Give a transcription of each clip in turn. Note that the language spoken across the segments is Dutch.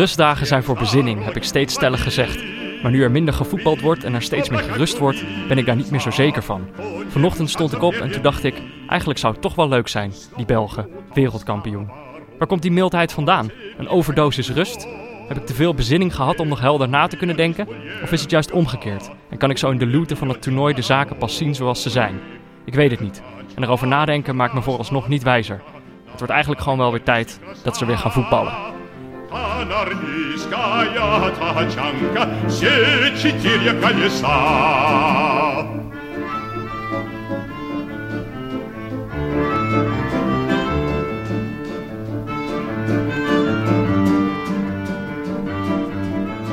Rustdagen zijn voor bezinning, heb ik steeds stellig gezegd. Maar nu er minder gevoetbald wordt en er steeds meer gerust wordt, ben ik daar niet meer zo zeker van. Vanochtend stond ik op en toen dacht ik, eigenlijk zou het toch wel leuk zijn, die Belgen, wereldkampioen. Waar komt die mildheid vandaan? Een overdosis rust? Heb ik te veel bezinning gehad om nog helder na te kunnen denken? Of is het juist omgekeerd? En kan ik zo in de luwte van het toernooi de zaken pas zien zoals ze zijn? Ik weet het niet. En erover nadenken maakt me vooralsnog niet wijzer. Het wordt eigenlijk gewoon wel weer tijd dat ze weer gaan voetballen. Анарнийская тачанка, все четыре колеса.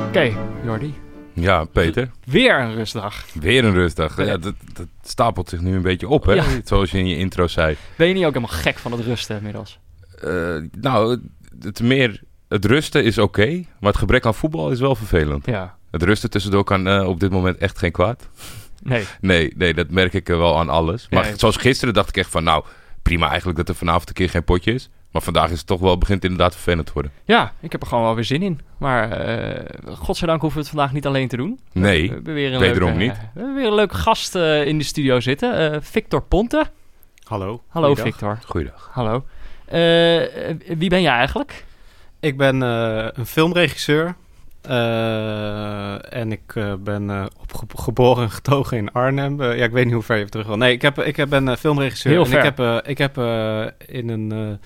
Oké, Jordi. Ja, Peter. Weer een rustdag. Weer een rustdag. Ja, dat, dat stapelt zich nu een beetje op, hè? Ja. Zoals je in je intro zei. Ben je niet ook helemaal gek van het rusten inmiddels? Eh, nou, het, meer, het rusten is oké, maar het gebrek aan voetbal is wel vervelend. Ja. Het rusten tussendoor kan eh, op dit moment echt geen kwaad. Nee. Nee, nee, dat merk ik eh, wel aan alles. Maar Ja, zoals gisteren dacht ik echt van, nou, prima eigenlijk dat er vanavond een keer geen potje is. Maar vandaag is het toch wel, begint inderdaad vervelend te worden. Ja, ik heb er gewoon wel weer zin in. Maar eh godzijdank hoeven we het vandaag niet alleen te doen. Nee, We hebben weer een wederom leuke, niet. We hebben weer een leuke gast in de studio zitten. Eh, Victor Ponte. Hallo. Hallo Goeiedag. Victor. goeiedag. Hallo. Wie ben jij eigenlijk? Ik ben eh, een filmregisseur. eh, en ik eh, ben geboren en getogen in Arnhem. Ja, ik weet niet hoe ver je terug wil. Nee, ik, heb, ik ben filmregisseur. Heel en ik heb, ik heb in een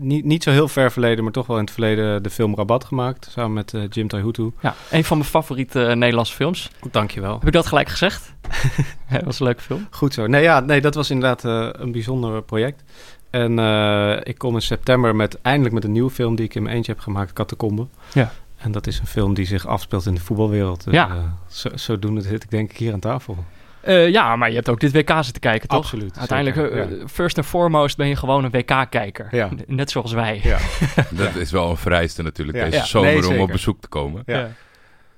niet, niet zo heel ver verleden, maar toch wel in het verleden de film Rabat gemaakt. Samen met Jim Taihutu. Ja, een van mijn favoriete eh, Nederlandse films. Dankjewel. Heb ik dat gelijk gezegd? Dat was een leuke film. Goed zo. Nee, ja, nee dat was inderdaad een bijzonder project. En eh, ik kom in september met eindelijk met een nieuwe film die ik in mijn eentje heb gemaakt, Catacombe. Ja. En dat is een film die zich afspeelt in de voetbalwereld. Ja. eh, zo, zodoende zit ik denk ik hier aan tafel. Eh, ja, maar je hebt ook dit WK zitten kijken, toch? Absoluut, Uiteindelijk, zeker, first and foremost ben je gewoon een WK-kijker. Ja. Net zoals wij. Ja. Dat is wel een vereiste natuurlijk Ja. deze Ja. zomer Nee, om op bezoek te komen. Ja.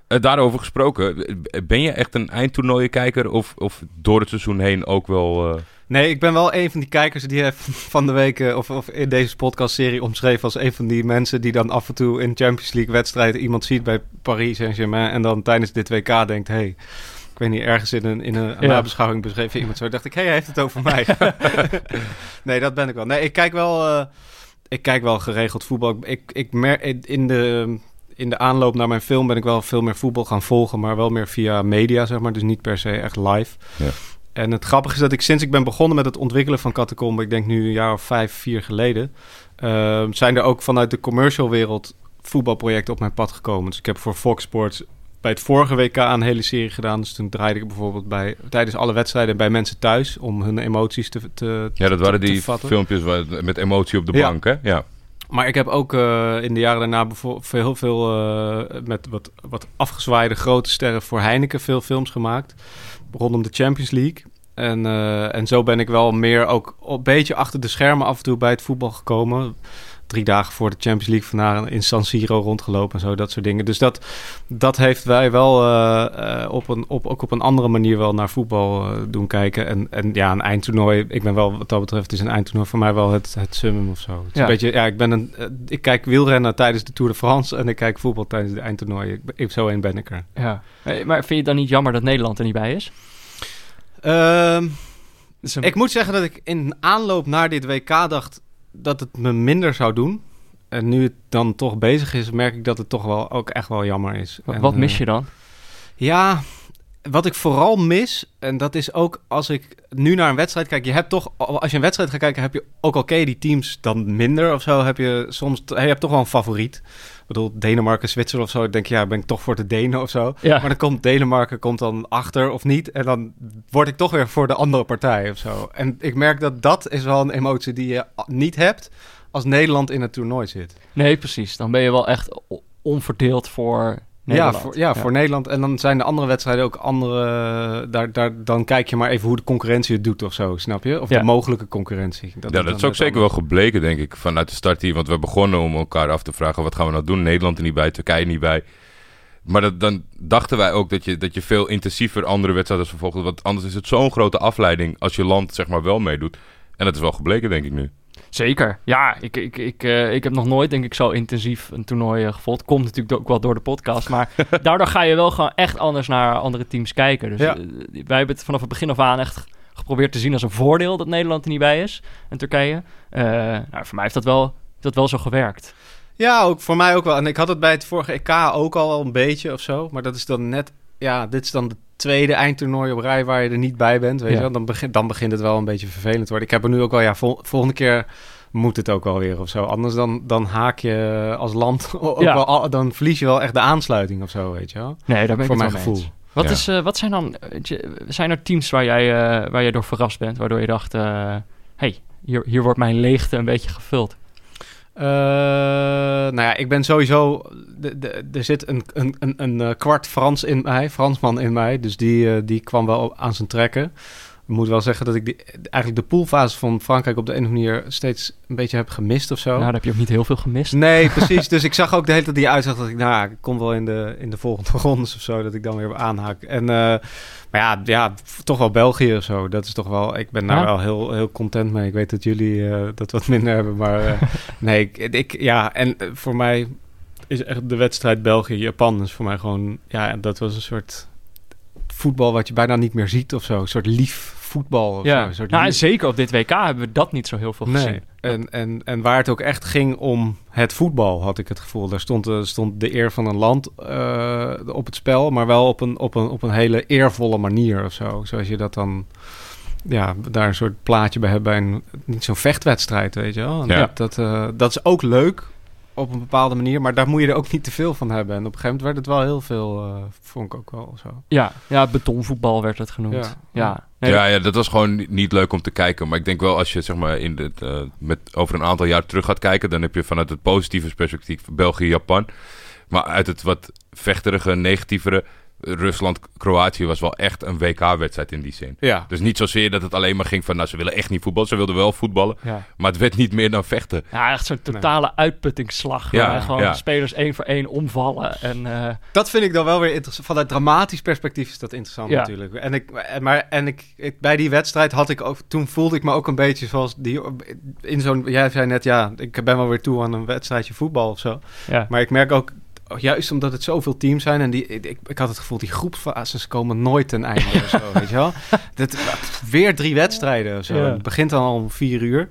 Eh, daarover gesproken, ben je echt een eindtoernooienkijker of, of door het seizoen heen ook wel... eh, Nee, ik ben wel een van die kijkers die heeft van de week eh, of, of in deze podcastserie omschreven als een van die mensen die dan af en toe in Champions League wedstrijden iemand ziet bij Paris Saint-Germain en dan tijdens dit WK denkt, hey, ik weet niet, ergens in een, in een Ja. nabeschouwing beschreef iemand zo, dacht ik, hey, hij heeft het over mij. nee, dat ben ik wel. Nee, ik kijk wel, eh, ik kijk wel geregeld voetbal. Ik, ik mer in de in de aanloop naar mijn film ben ik wel veel meer voetbal gaan volgen, maar wel meer via media, zeg maar, dus niet per se echt live. Ja. En het grappige is dat ik sinds ik ben begonnen met het ontwikkelen van Catacombe, ik denk nu een jaar of vijf, vier geleden, eh, zijn er ook vanuit de commercial wereld voetbalprojecten op mijn pad gekomen. Dus ik heb voor Fox Sports bij het vorige WK een hele serie gedaan. Dus toen draaide ik bijvoorbeeld bij, tijdens alle wedstrijden bij mensen thuis om hun emoties te, te ja, dat waren te- die filmpjes met emotie op de Ja. bank, hè? Ja. Maar ik heb ook eh, in de jaren daarna bijvoorbeeld heel veel eh, met wat, wat afgezwaaide grote sterren voor Heineken veel films gemaakt. Rondom de Champions League. En, eh, en zo ben ik wel meer ook een beetje achter de schermen af en toe bij het voetbal gekomen. Drie dagen voor de Champions League vandaag in San Siro rondgelopen en zo, dat soort dingen. Dus dat, dat heeft wij wel eh, eh, op een, op, ook op een andere manier wel naar voetbal eh, doen kijken. En, en ja, een eindtoernooi, ik ben wel wat dat betreft, is een eindtoernooi voor mij wel het, het summum of zo. Het is Ja. een beetje, ja, ik ben een, ik kijk wielrennen tijdens de Tour de France en ik kijk voetbal tijdens de eindtoernooi. Ik, ben- ik, zo één ben ik er. Ja. Maar vind je het dan niet jammer dat Nederland er niet bij is? Een- ik moet zeggen dat ik in aanloop naar dit WK dacht dat het me minder zou doen. En nu het dan toch bezig is, merk ik dat het toch wel ook echt wel jammer is. Wat, En, wat mis eh, je dan? Ja, wat ik vooral mis, en dat is ook als ik nu naar een wedstrijd kijk. Je hebt toch, als je een wedstrijd gaat kijken, heb je ook al ken je die teams dan minder of zo. Heb je soms, je hebt toch wel een favoriet. Bedoel, Denemarken, Zwitserland of zo. Ik denk, ja, ben ik toch voor de Denen of zo. Ja. Maar dan komt Denemarken komt dan achter of niet. En dan word ik toch weer voor de andere partij of zo. En ik merk dat dat is wel een emotie die je niet hebt als Nederland in het toernooi zit. Nee, precies. Dan ben je wel echt onverdeeld voor Nederland. Ja, voor, ja, voor Nederland. En dan zijn de andere wedstrijden ook andere. Daar, daar, dan kijk je maar even hoe de concurrentie het doet of zo, snap je? Of Ja. de mogelijke concurrentie. ja, dat is ook zeker wel gebleken, denk ik, vanuit de start hier. Want we begonnen om elkaar af te vragen, wat gaan we nou doen? Nederland er niet bij, Turkije niet bij. Maar dat, dan dachten wij ook dat je, dat je veel intensiever andere wedstrijden vervolgde. Want anders is het zo'n grote afleiding als je land zeg maar wel meedoet. En dat is wel gebleken, denk ik nu. Zeker. Ja, ik, ik, ik, eh, ik heb nog nooit, denk ik, zo intensief een toernooi uh, gevolgd. Komt natuurlijk ook wel door de podcast. Maar daardoor ga je wel gewoon echt anders naar andere teams kijken. Dus Ja. eh, wij hebben het vanaf het begin af aan echt geprobeerd te zien als een voordeel dat Nederland er niet bij is. En Turkije. Nou, voor mij heeft dat wel, dat wel zo gewerkt. Ja, ook voor mij ook wel. En ik had het bij het vorige EK ook al een beetje of zo. Maar dat is dan net... Ja, dit is dan de tweede eindtoernooi op rij waar je er niet bij bent. Weet Ja. je wel? Dan, begint dan begint het wel een beetje vervelend te worden. Ik heb er nu ook wel... Ja, vol- volgende keer moet het ook wel weer of zo. Anders dan, dan haak je als land... Ook Ja. wel, al- dan verlies je wel echt de aansluiting of zo, weet je wel. Nee, daar ben ik Voor het mijn gevoel. eens. Wat, Ja. is, eh, wat zijn dan... eh, zijn er teams waar jij, eh, waar jij door verrast bent? Waardoor je dacht... eh hey, hier, hier wordt mijn leegte een beetje gevuld. Eh, nou ja, ik ben sowieso... Er zit een, een, een, een eh, kwart Frans in mij, Fransman in mij. Dus die, eh, die kwam wel aan zijn trekken. Ik moet wel zeggen dat ik die, eigenlijk de poolfase van Frankrijk op de een of andere manier steeds een beetje heb gemist of zo. Nou, daar heb je ook niet heel veel gemist. Nee, precies. Dus ik zag ook de hele tijd die uitzag dat ik, nou, ik kom wel in de, in de volgende rondes of zo, dat ik dan weer aanhaak. En, eh, maar ja, ja, toch wel België of zo. Dat is toch wel, ik ben daar Ja? wel heel, heel content mee. Ik weet dat jullie eh, dat wat minder hebben, maar eh, nee, ik, ik, ja, en voor mij is echt de wedstrijd België-Japan is voor mij gewoon, ja, dat was een soort voetbal wat je bijna niet meer ziet of zo. Een soort lief voetbal of zo. Ja, Een soort nou, en zeker op dit WK hebben we dat niet zo heel veel Nee. gezien. En, en, en waar het ook echt ging om het voetbal, had ik het gevoel. Daar stond, eh, stond de eer van een land eh, op het spel, maar wel op een, op, een, op een hele eervolle manier of zo. Zoals je dat dan, ja, daar een soort plaatje bij hebt bij een, niet zo'n vechtwedstrijd, weet je wel. En Ja. Dat, dat, eh, dat is ook leuk op een bepaalde manier, maar daar moet je er ook niet te veel van hebben. En op een gegeven moment werd het wel heel veel, eh, vond ik ook wel zo. Ja, ja, betonvoetbal werd het genoemd. Ja. Ja, Nee, ja, ja, dat was gewoon ni- niet leuk om te kijken. Maar ik denk wel, als je zeg maar in dit, eh, met, over een aantal jaar terug gaat kijken, dan heb je vanuit het positieve perspectief België, Japan. Maar uit het wat vechterige, negatievere, Rusland, Kroatië was wel echt een WK-wedstrijd in die zin. Ja, Dus niet zozeer dat het alleen maar ging van, nou, ze willen echt niet voetballen. Ze wilden wel voetballen, ja. maar het werd niet meer dan vechten. ja, echt zo'n totale uitputtingsslag. Ja, waar gewoon ja. spelers één voor één omvallen. En eh, Dat vind ik dan wel weer interessant. Vanuit dramatisch perspectief is dat interessant Ja. natuurlijk. En, ik, maar, en ik, ik, bij die wedstrijd had ik ook... Toen voelde ik me ook een beetje zoals die... In zo'n... Jij zei net, ja, ik ben wel weer toe aan een wedstrijdje voetbal of zo. ja. Maar ik merk ook, juist omdat het zoveel teams zijn... En die, ik, ik had het gevoel, die groepsfases komen nooit ten einde of zo, weet je wel. Dat, weer drie wedstrijden zo. Ja. Het begint dan al om vier uur.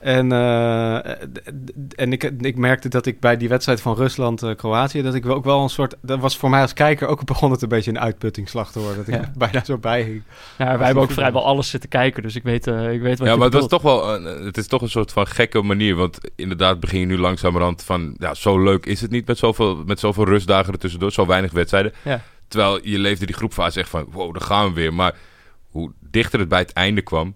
En, eh, d- en ik, ik merkte dat ik bij die wedstrijd van Rusland-Kroatië... dat ik wel ook wel een soort... Dat was voor mij als kijker ook begon het een beetje een uitputtingsslag te worden. Dat ik Ja. bijna zo bij hing. ja, wij hebben ook vrijwel alles zitten kijken. Dus ik weet, eh, ik weet wat Ja, je maar het, was toch wel een, het is toch een soort van gekke manier. Want inderdaad begin je nu langzamerhand van... Ja, zo leuk is het niet met zoveel, met zoveel rustdagen ertussendoor. Zo weinig wedstrijden. Ja. Terwijl je leefde die groepfase echt van... Wow, daar gaan we weer. Maar hoe dichter het bij het einde kwam...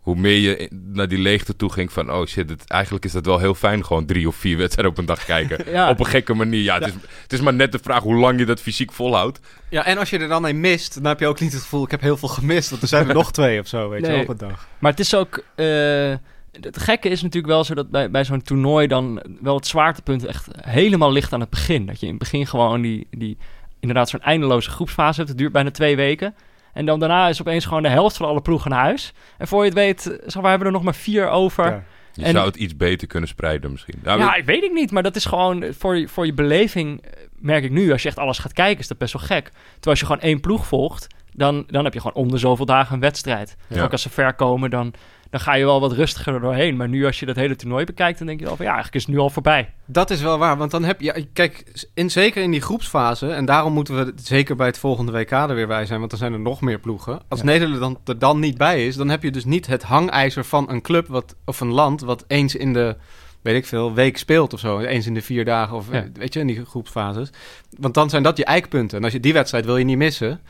Hoe meer je naar die leegte toe ging van... Oh shit, het, eigenlijk is dat wel heel fijn. Gewoon drie of vier wedstrijden op een dag kijken. Ja. Op een gekke manier. Ja, het, Is, het is maar net de vraag hoe lang je dat fysiek volhoudt. Ja, en als je er dan een mist, dan heb je ook niet het gevoel... ik heb heel veel gemist, want er zijn er nog twee of zo, weet je Nee. op een dag. Maar het is ook... eh, het gekke is natuurlijk wel zo dat bij, bij zo'n toernooi dan wel het zwaartepunt echt helemaal ligt aan het begin. Dat je in het begin gewoon die, die inderdaad zo'n eindeloze groepsfase hebt. Het duurt bijna twee weken. En dan daarna is opeens gewoon de helft van alle ploegen naar huis. En voor je het weet, zeg we hebben er nog maar vier over. Ja. Je En- zou het iets beter kunnen spreiden misschien. Ja, Ja, ik weet ik niet, maar dat is gewoon voor je, voor je beleving, eh, merk ik nu, als je echt alles gaat kijken, is dat best wel gek. Terwijl als je gewoon één ploeg volgt, dan, dan heb je gewoon om de zoveel dagen een wedstrijd. Ja. Ook als ze ver komen, dan, dan ga je wel wat rustiger er doorheen. Maar nu als je dat hele toernooi bekijkt, dan denk je wel van ja, eigenlijk is het nu al voorbij. Dat is wel waar, want dan heb je... ja, Kijk, in, zeker in die groepsfase... en daarom moeten we zeker bij het volgende WK er weer bij zijn... want dan zijn er nog meer ploegen. Als Ja. Nederland er dan niet bij is... dan heb je dus niet het hangijzer van een club wat, of een land... wat eens in de, weet ik veel, week speelt of zo. Eens in de vier dagen of Ja. weet je, in die groepsfases. Want dan zijn dat je eikpunten. En als je die wedstrijd wil je niet missen...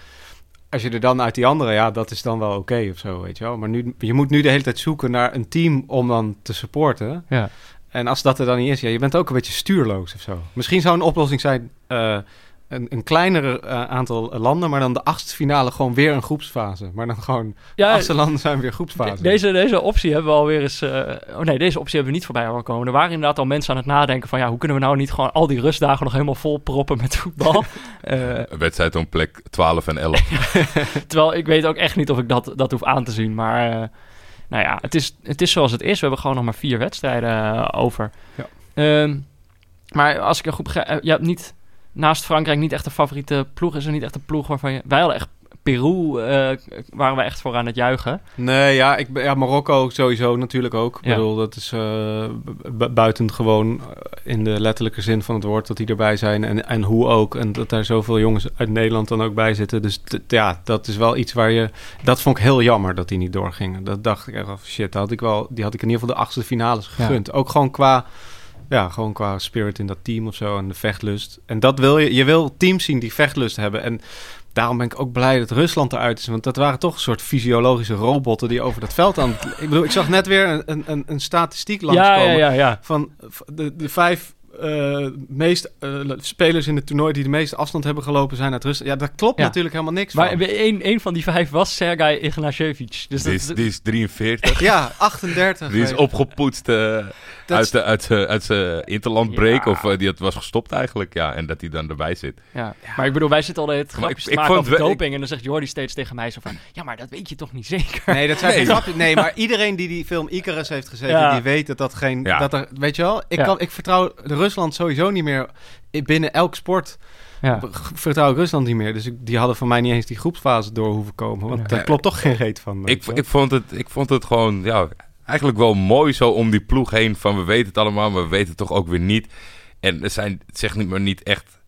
Als je er dan uit die andere, ja, dat is dan wel oké of zo, weet je wel. Maar nu, je moet nu de hele tijd zoeken naar een team om dan te supporten. Ja. En als dat er dan niet is, ja, je bent ook een beetje stuurloos of zo. Misschien zou een oplossing zijn eh, een, een kleiner eh, aantal landen, maar dan de achtste finale gewoon weer een groepsfase. Maar dan gewoon, de Ja, achtste landen zijn weer groepsfase. de- deze, deze optie hebben we alweer eens... eh, oh nee, deze optie hebben we niet voorbij horen komen. Er waren inderdaad al mensen aan het nadenken van ja, hoe kunnen we nou niet gewoon al die rustdagen nog helemaal vol proppen met voetbal? Eh, Een wedstrijd om plek 12 en 11. Terwijl ik weet ook echt niet of ik dat, dat hoef aan te zien. Maar eh, nou ja, het is, het is zoals het is. We hebben gewoon nog maar vier wedstrijden over. Ja. Ehm, maar als ik er goed begrijp, je hebt niet naast Frankrijk niet echt een favoriete ploeg. Is er niet echt een ploeg waarvan je... Wij hadden echt Peru, eh, waren we echt voor aan het juichen. Nee, ja, ik, ben- ja, Marokko sowieso natuurlijk ook. Ik Ja. bedoel, dat is bu- buitengewoon eh, in de letterlijke zin van het woord dat die erbij zijn. En, en hoe ook. En dat daar zoveel jongens uit Nederland dan ook bij zitten. Dus ja, dat is wel iets waar je... Dat vond ik heel jammer dat die niet doorgingen. Dat dacht ik echt shit, dat had ik wel, die had ik in ieder geval de achtste finales gegund. Ook gewoon qua... Ja, gewoon qua spirit in dat team of zo en de vechtlust. En dat wil je. Je wil teams zien die vechtlust hebben. En daarom ben ik ook blij dat Rusland eruit is. Want dat waren toch een soort fysiologische robotten die over dat veld aan... Ik bedoel, ik zag net weer een, een, een statistiek langskomen ja, ja, ja. van de, de vijf eh, meest eh, spelers in het toernooi die de meeste afstand hebben gelopen zijn uit Rusland. Ja, daar klopt Ja. natuurlijk helemaal niks Maar van. een, een van die vijf was Sergei Ignashevich. Dus Die dat, is, die is 43. Ja, 38. Die is opgepoetst eh, Dat uit, de, uit, uit zijn interlandbreak. Ja. Of die had, was gestopt eigenlijk. Ja, en dat hij dan erbij zit. ja. Maar ik bedoel, wij zitten altijd grapjes ik- te maken over doping. En dan zegt Jordi steeds tegen mij zo van... Ja, maar dat weet je toch niet zeker? Nee, dat zijn Nee. grapjes. Nee, maar iedereen die die film Icarus heeft gezeten, Ja. die weet dat dat geen... Ja. Dat er, weet je wel, ik, Ja. kan, ik vertrouw de Rusland sowieso niet meer binnen elk sport. Ja. Vertrouw ik Rusland niet meer. Dus ik, die hadden van mij niet eens die groepsfase door hoeven komen. Want Ja. daar klopt toch geen reet van. Ik, ik, vond het, ik vond het gewoon, ja, eigenlijk wel mooi zo om die ploeg heen. Van we weten het allemaal, maar we weten het toch ook weer niet. En er zijn, zeg niet maar niet echt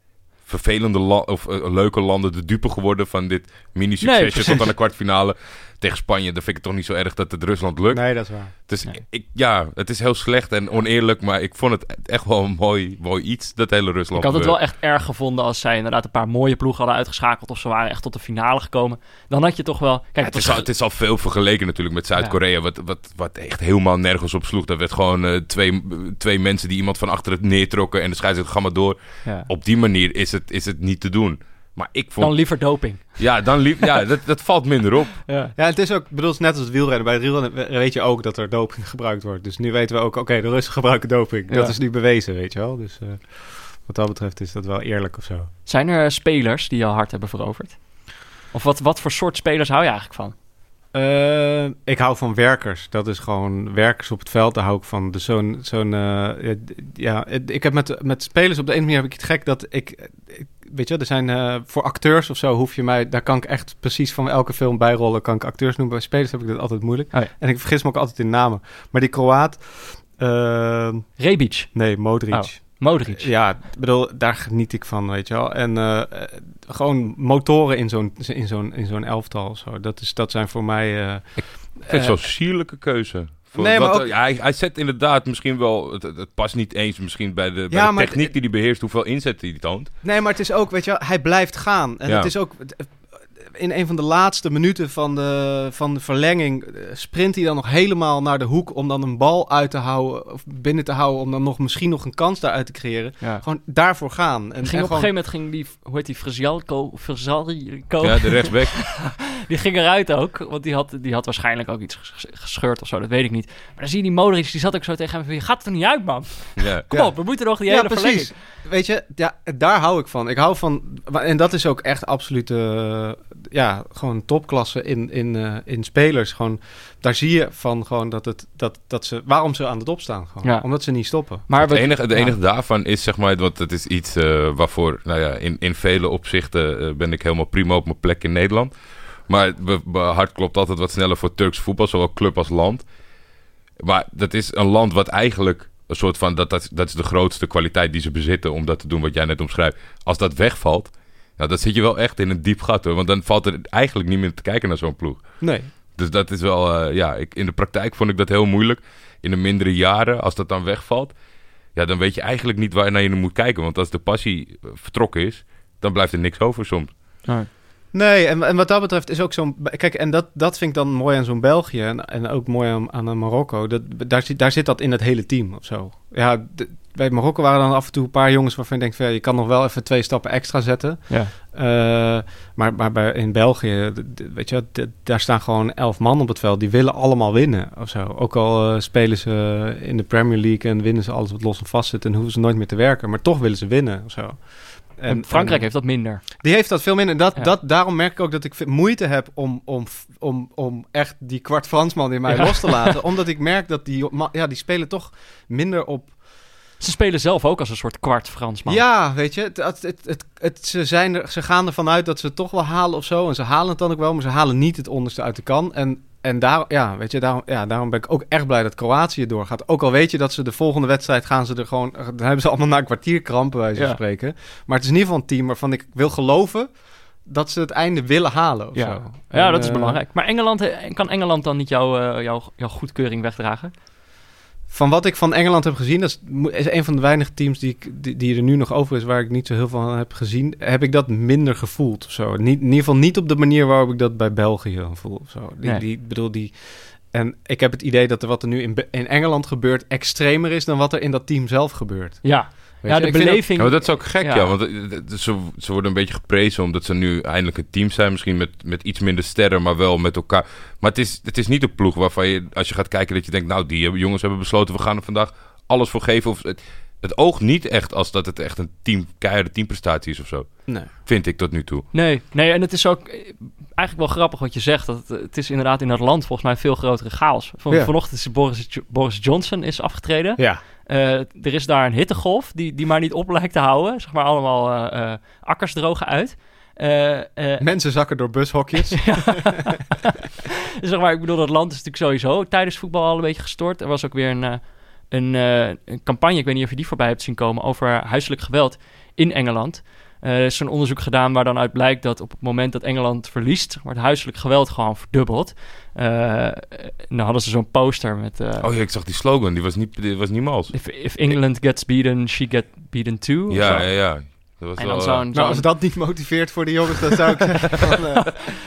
vervelende la- of eh, leuke landen de dupe geworden van dit mini-succesje tot aan de kwartfinale. Tegen Spanje, dan vind ik het toch niet zo erg dat het Rusland lukt. Nee, dat is waar. Dus Nee. ik, ja, het is heel slecht en oneerlijk, maar ik vond het echt wel een mooi, mooi iets, dat hele Rusland. Ik had het wel echt erg gevonden als zij inderdaad een paar mooie ploegen hadden uitgeschakeld. Of ze waren echt tot de finale gekomen. Dan had je toch wel... Kijk, Ja, het is al, het is al veel vergeleken natuurlijk met Zuid-Korea, wat, wat, wat echt helemaal nergens op sloeg. Dat werd gewoon eh, twee, twee mensen die iemand van achter het neertrokken en de scheidsrechter ga maar door. ja. Op die manier is het, is het niet te doen. Maar ik vond... Dan liever doping. ja, dan liep, ja dat, dat valt minder op. Ja. Ja, het is ook, bedoel, het is net als het wielrennen. Bij het wielrennen we- weet je ook dat er doping gebruikt wordt. Dus nu weten we ook, oké, de Russen gebruiken doping. Dat is nu bewezen, weet je wel. Dus eh, wat dat betreft is dat wel eerlijk of zo. Zijn er spelers die jou hard hebben veroverd? Of wat, wat voor soort spelers hou je eigenlijk van? Eh, ik hou van werkers. Dat is gewoon werkers op het veld. Daar hou ik van. Dus zo'n, zo'n eh, ja, ik heb met, met spelers op de ene manier heb ik het gek dat ik, ik weet je, er zijn eh, voor acteurs of zo hoef je mij, daar kan ik echt precies van elke film bijrollen, kan ik acteurs noemen. Bij spelers heb ik dat altijd moeilijk. Oh ja. En ik vergis me ook altijd in namen. Maar die Kroaat, eh, Rebic, nee, Modric. Oh. Modric. Ja, ik bedoel, daar geniet ik van, weet je wel. En eh, gewoon motoren in zo'n, in zo'n, in zo'n elftal of zo. Dat, is, dat zijn voor mij... eh, Ik vind het zo'n sierlijke keuze. Voor, Nee, maar wat, ook- ja, hij, hij zet inderdaad misschien wel... Het, het past niet eens misschien bij de, bij de techniek het- die hij beheerst... hoeveel inzet hij toont. Nee, maar het is ook, weet je wel, hij blijft gaan. En Ja. het is ook... In een van de laatste minuten van de, van de verlenging eh, sprint hij dan nog helemaal naar de hoek om dan een bal uit te houden of binnen te houden om dan nog misschien nog een kans daaruit te creëren. Ja. Gewoon daarvoor gaan. En, ging op een gewoon- gegeven moment ging die, hoe heet die, Frzialko, Ja, de rechtsback. die ging eruit ook. Want die had, die had waarschijnlijk ook iets ges- gescheurd of zo, dat weet ik niet. Maar dan zie je die Modric, die zat ook zo tegen hem van, je gaat er niet uit man. ja. Kom Ja. op, we moeten nog die ja, hele precies. verlenging. Weet je, ja, daar hou ik van. Ik hou van, en dat is ook echt absoluut, eh, ja, gewoon topklasse in, in, eh, in spelers. Gewoon, daar zie je van gewoon dat het, dat, dat ze, waarom ze aan de top staan. Gewoon. Ja. Omdat ze niet stoppen. Maar Het enige, ja. enige daarvan is, zeg maar, want het is iets eh, waarvoor, nou ja, in, in vele opzichten eh, ben ik helemaal prima op mijn plek in Nederland. Maar mijn hart klopt altijd wat sneller voor Turks voetbal, zowel club als land. Maar dat is een land wat eigenlijk een soort van, dat, dat, dat is de grootste kwaliteit die ze bezitten om dat te doen wat jij net omschrijft. Als dat wegvalt, nou, dan zit je wel echt in een diep gat hoor. Want dan valt er eigenlijk niet meer te kijken naar zo'n ploeg. Nee. Dus dat is wel, eh, ja, ik, in de praktijk vond ik dat heel moeilijk. In de mindere jaren, als dat dan wegvalt, ja, dan weet je eigenlijk niet waar naar je moet kijken. Want als de passie eh, vertrokken is, dan blijft er niks over soms. Ja. Nee, en, en wat dat betreft is ook zo'n... Kijk, en dat, dat vind ik dan mooi aan zo'n België en, en ook mooi aan, aan Marokko. Dat, daar, zit, daar zit dat in het hele team of zo. Ja, bij Marokko waren dan af en toe een paar jongens waarvan je denkt... Van, ja, je kan nog wel even twee stappen extra zetten. Ja. Eh, maar maar bij, in België, weet je, daar staan gewoon elf man op het veld. Die willen allemaal winnen of zo. Ook al eh, spelen ze in de Premier League en winnen ze alles wat los en vast zit... en hoeven ze nooit meer te werken. Maar toch willen ze winnen of zo. En, Frankrijk en- heeft dat minder. die heeft dat veel minder. Dat, Ja. dat, daarom merk ik ook dat ik moeite heb om, om, om, om echt die kwart Fransman in mij Ja. los te laten. Omdat ik merk dat die, ja, die spelen toch minder op... Ze spelen zelf ook als een soort kwart Fransman. Ja, weet je, het, het, het, het, het- ze, zijn er, ze gaan ervan uit dat ze het toch wel halen of zo. En ze halen het dan ook wel, maar ze halen niet het onderste uit de kan. En, en daar, ja, weet je, daarom, ja, daarom ben ik ook echt blij dat Kroatië doorgaat. Ook al weet je dat ze de volgende wedstrijd gaan ze er gewoon... Dan hebben ze allemaal na een kwartier krampen, bij wijze Ja. spreken. Maar het is in ieder geval een team waarvan ik wil geloven dat ze het einde willen halen of Ja, zo. ja En, dat is eh, belangrijk. Maar Engeland, eh, kan Engeland dan niet jouw, eh, jouw, jouw goedkeuring wegdragen? Van wat ik van Engeland heb gezien, dat is, een van de weinige teams die, ik, die, die er nu nog over is, waar ik niet zo heel veel van heb gezien, heb ik dat minder gevoeld of zo. Niet, in ieder geval niet op de manier waarop ik dat bij België voel of zo. Die, Nee. die, ik bedoel, die... En ik heb het idee dat er wat er nu in, in Engeland gebeurt extremer is dan wat er in dat team zelf gebeurt. Ja, ja de beleving... Ja, maar dat is ook gek, Ja. ja. want eh, eh, ze, ze worden een beetje geprezen omdat ze nu eindelijk een team zijn. Misschien met, met iets minder sterren, maar wel met elkaar. Maar het is, het is niet een ploeg waarvan je, als je gaat kijken, dat je denkt... nou, die hebben- jongens hebben besloten, we gaan er vandaag alles voor geven. Of, het, oogt niet echt als dat het echt een team, keiharde teamprestatie is of zo. Nee. Vind ik tot nu toe. Nee, nee, en het is ook eh, eigenlijk wel grappig wat je zegt. Dat het, het is inderdaad in dat land volgens mij veel grotere chaos. Van, Ja. Vanochtend is Boris, Jo- Boris Johnson is afgetreden. Ja. Eh, er is daar een hittegolf die, die maar niet op lijkt te houden. Zeg maar allemaal eh, eh, akkers drogen uit. Eh, eh, Mensen zakken door bushokjes. zeg maar, ik bedoel, dat land is natuurlijk sowieso tijdens voetbal al een beetje gestort. Er was ook weer een, eh, een, eh, een campagne, ik weet niet of je die voorbij hebt zien komen, over huiselijk geweld in Engeland. Eh, er is zo'n onderzoek gedaan waar dan uit blijkt dat op het moment dat Engeland verliest, wordt huiselijk geweld gewoon verdubbeld. Dan hadden ze zo'n poster met... Oh ja, ik zag die slogan, die was niet, die was niet mals. if, if England gets beaten, she get beaten too. Ja, ja, ja. Dat was En dan eh, zo'n... Nou, zo'n- als dat niet motiveert voor de jongens, dan zou ik zeggen, van, eh,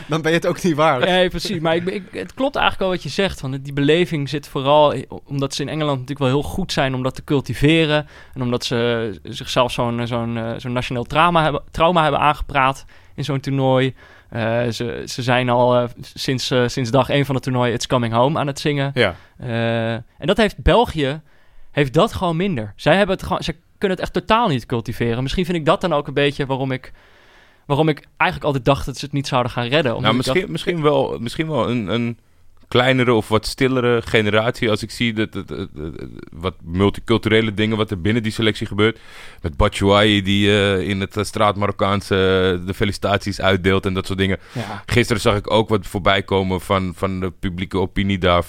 dan ben je het ook niet waard. Nee, precies. Maar ik, ik, het klopt eigenlijk wel wat je zegt. Van die beleving zit vooral omdat ze in Engeland natuurlijk wel heel goed zijn om dat te cultiveren. En omdat ze zichzelf zo'n zo'n eh, zo'n nationaal trauma hebben, trauma hebben aangepraat in zo'n toernooi. Eh, ze, ze zijn al eh, sinds, eh, sinds dag één van het toernooi It's Coming Home aan het zingen. Ja. Eh, en dat heeft België, heeft dat gewoon minder. Zij hebben het gewoon, ze kunnen het echt totaal niet cultiveren. Misschien vind ik dat dan ook een beetje waarom ik, waarom ik eigenlijk altijd dacht dat ze het niet zouden gaan redden. Nou, dacht- misschien, misschien wel, misschien wel een, een kleinere of wat stillere generatie. Als ik zie dat, dat, dat- dat- wat multiculturele dingen wat er binnen die selectie gebeurt. Met Batshuayi die eh, in het eh, straat Marokkaanse eh, de felicitaties uitdeelt en dat soort dingen. ja. Gisteren zag ik ook wat voorbij komen van, van de publieke opinie daar.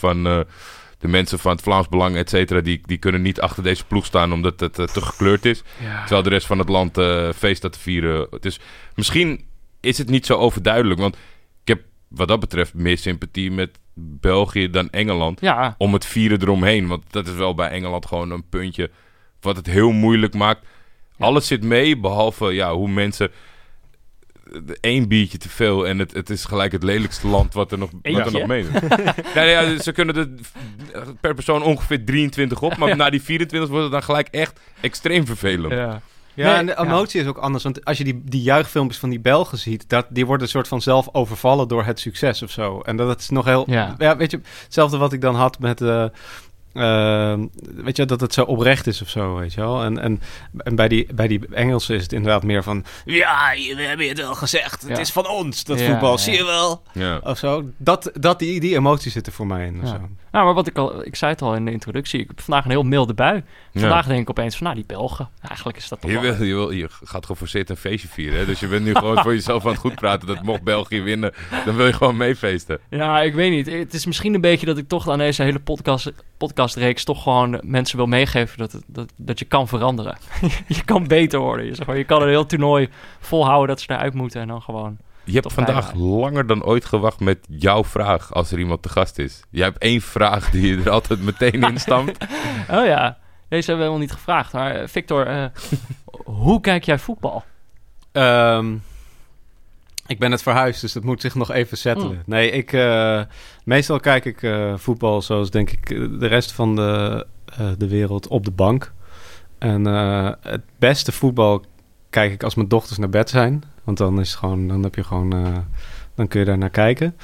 De mensen van het Vlaams Belang, et cetera. Die, die kunnen niet achter deze ploeg staan omdat het eh, te gekleurd is. Ja. Terwijl de rest van het land eh, feest staat te vieren. Dus misschien is het niet zo overduidelijk. Want ik heb wat dat betreft meer sympathie met België dan Engeland. Ja, Om het vieren eromheen. Want dat is wel bij Engeland gewoon een puntje. Wat het heel moeilijk maakt. Alles zit mee, behalve ja, hoe mensen... één biertje te veel en het, het is gelijk het lelijkste land wat er nog, wat er nog meedoet. nou ja, ze kunnen er per persoon ongeveer 23 op, maar na die 24 wordt het dan gelijk echt extreem vervelend. ja. Ja, Nee, en de ja. emotie is ook anders. Want als je die, die juichfilmpjes van die Belgen ziet, dat, die worden een soort van zelf overvallen door het succes of zo. En dat is nog heel. Ja. Ja, weet je, hetzelfde wat ik dan had met. eh, eh, weet je, dat het zo oprecht is of zo, weet je wel. En, en, en bij, die, bij die Engelsen is het inderdaad meer van... Ja, we hebben het al gezegd. Het Ja. is van ons, dat Ja, voetbal. ja. Zie je wel? Ja. Of zo. Dat, dat, die, die emoties zitten voor mij in. Of zo. Nou, maar wat ik al, ik zei het al in de introductie, ik heb vandaag een heel milde bui. Ja. Vandaag denk ik opeens van, nou, die Belgen, eigenlijk is dat toch Je, wil, je, wil, je gaat geforceerd een feestje vieren. Hè? Dus je bent nu gewoon voor jezelf aan het goed praten. Dat mocht België winnen, dan wil je gewoon meefeesten. Ja, ik weet niet. Het is misschien een beetje dat ik toch aan deze hele podcast, podcastreeks toch gewoon mensen wil meegeven dat, dat, dat je kan veranderen. je kan beter worden. Je, zeg maar, je kan een heel toernooi volhouden dat ze eruit moeten en dan gewoon... Je hebt vandaag langer dan ooit gewacht met jouw vraag als er iemand te gast is. Jij hebt één vraag die je er altijd meteen in stampt. Oh ja, deze hebben we helemaal niet gevraagd. Maar eh, Victor, eh, hoe kijk jij voetbal? Ehm, ik ben het verhuisd, dus dat moet zich nog even settelen. Mm. Nee, ik, eh, meestal kijk ik voetbal zoals denk ik de rest van de, de wereld op de bank. En het beste voetbal kijk ik als mijn dochters naar bed zijn. Want dan is het gewoon, dan heb je gewoon, dan kun je daar naar kijken.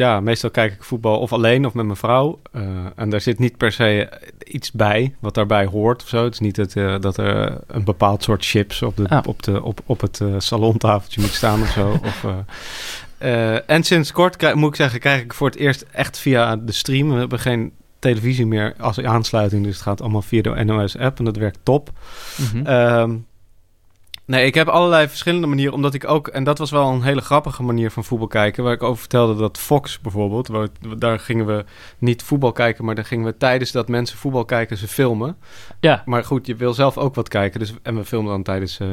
Ja, meestal kijk ik voetbal of alleen of met mijn vrouw. Eh, en daar zit niet per se iets bij wat daarbij hoort of zo. Het is niet dat, eh, dat er een bepaald soort chips op, de, Ah. op, de, op, op het eh, salontafeltje moet staan of zo. Of, en sinds kort krijg- moet ik zeggen, krijg ik voor het eerst echt via de stream. We hebben geen televisie meer als aansluiting, dus het gaat allemaal via de NOS-app en dat werkt top. Mhm. Ehm, nee, ik heb allerlei verschillende manieren, omdat ik ook, en dat was wel een hele grappige manier van voetbal kijken, waar ik over vertelde dat Fox bijvoorbeeld, waar, daar gingen we niet voetbal kijken, maar daar gingen we tijdens dat mensen voetbal kijken, ze filmen. ja, Maar goed, je wil zelf ook wat kijken, dus, en we filmden dan tijdens eh,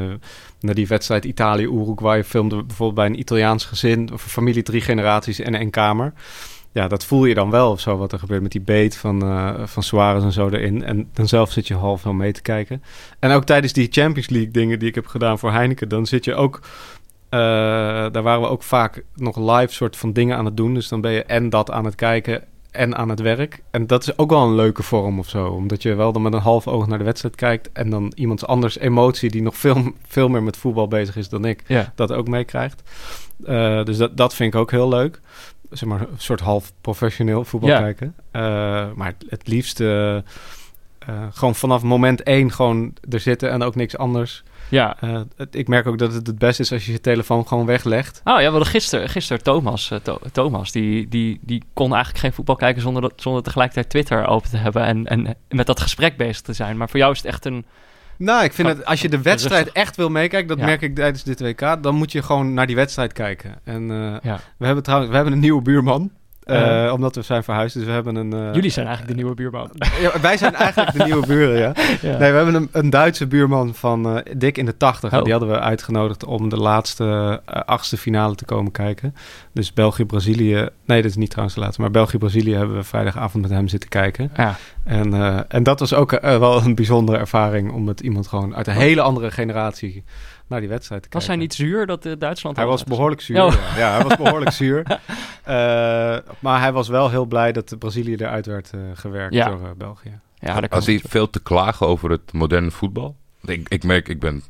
naar die wedstrijd Italië-Uruguay, filmden we bijvoorbeeld bij een Italiaans gezin, of een familie, drie generaties en één kamer. Ja, dat voel je dan wel of zo, wat er gebeurt met die beet van, eh van Suarez en zo erin. En dan zelf zit je half wel mee te kijken. En ook tijdens die Champions League dingen die ik heb gedaan voor Heineken, dan zit je ook... eh, daar waren we ook vaak nog live soort van dingen aan het doen. Dus dan ben je en dat aan het kijken en aan het werk. En dat is ook wel een leuke vorm of zo. Omdat je wel dan met een half oog naar de wedstrijd kijkt... en dan iemands anders emotie die nog veel, veel meer met voetbal bezig is dan ik... ja. dat ook meekrijgt. Eh, dus dat, dat vind ik ook heel leuk. Zeg maar een soort half professioneel voetbal Ja. kijken. Eh, maar het, het liefst eh, eh, gewoon vanaf moment één gewoon er zitten en ook niks anders. ja. Het- ik merk ook dat het het beste is als je je telefoon gewoon weglegt. Oh ja, we hadden gisteren, gisteren Thomas, Tho- Thomas die, die, die kon eigenlijk geen voetbal kijken zonder, dat, zonder tegelijkertijd Twitter open te hebben en, en met dat gesprek bezig te zijn. Maar voor jou is het echt een... Nou, ik vind het, als je de wedstrijd echt wil meekijken, dat Ja. merk ik tijdens dit WK, dan moet je gewoon naar die wedstrijd kijken. En eh, Ja. we hebben trouwens, we hebben een nieuwe buurman. Eh, Uh. omdat we zijn verhuisd, dus we hebben een... eh, Jullie zijn eigenlijk de nieuwe buurman. Ja, wij zijn eigenlijk de nieuwe buren, ja. Ja. Nee, we hebben een, een Duitse buurman van eh, dik in de tachtig. Oh. Die hadden we uitgenodigd om de laatste eh, achtste finale te komen kijken. Dus België-Brazilië... Nee, dat is niet trouwens de laatste. Maar België-Brazilië hebben we vrijdagavond met hem zitten kijken. Ja. En, eh, en dat was ook eh, wel een bijzondere ervaring... om met iemand gewoon uit een hele andere generatie naar die wedstrijd te Was hij niet zuur dat eh, Duitsland... Hij was behoorlijk zuur. Oh. Ja. ja, hij was behoorlijk zuur. Eh, maar hij was wel heel blij dat Brazilië eruit werd eh, gewerkt Ja. door België. Ja, dat kan Als hij veel te klagen over het moderne voetbal. Ik, ik merk, ik ben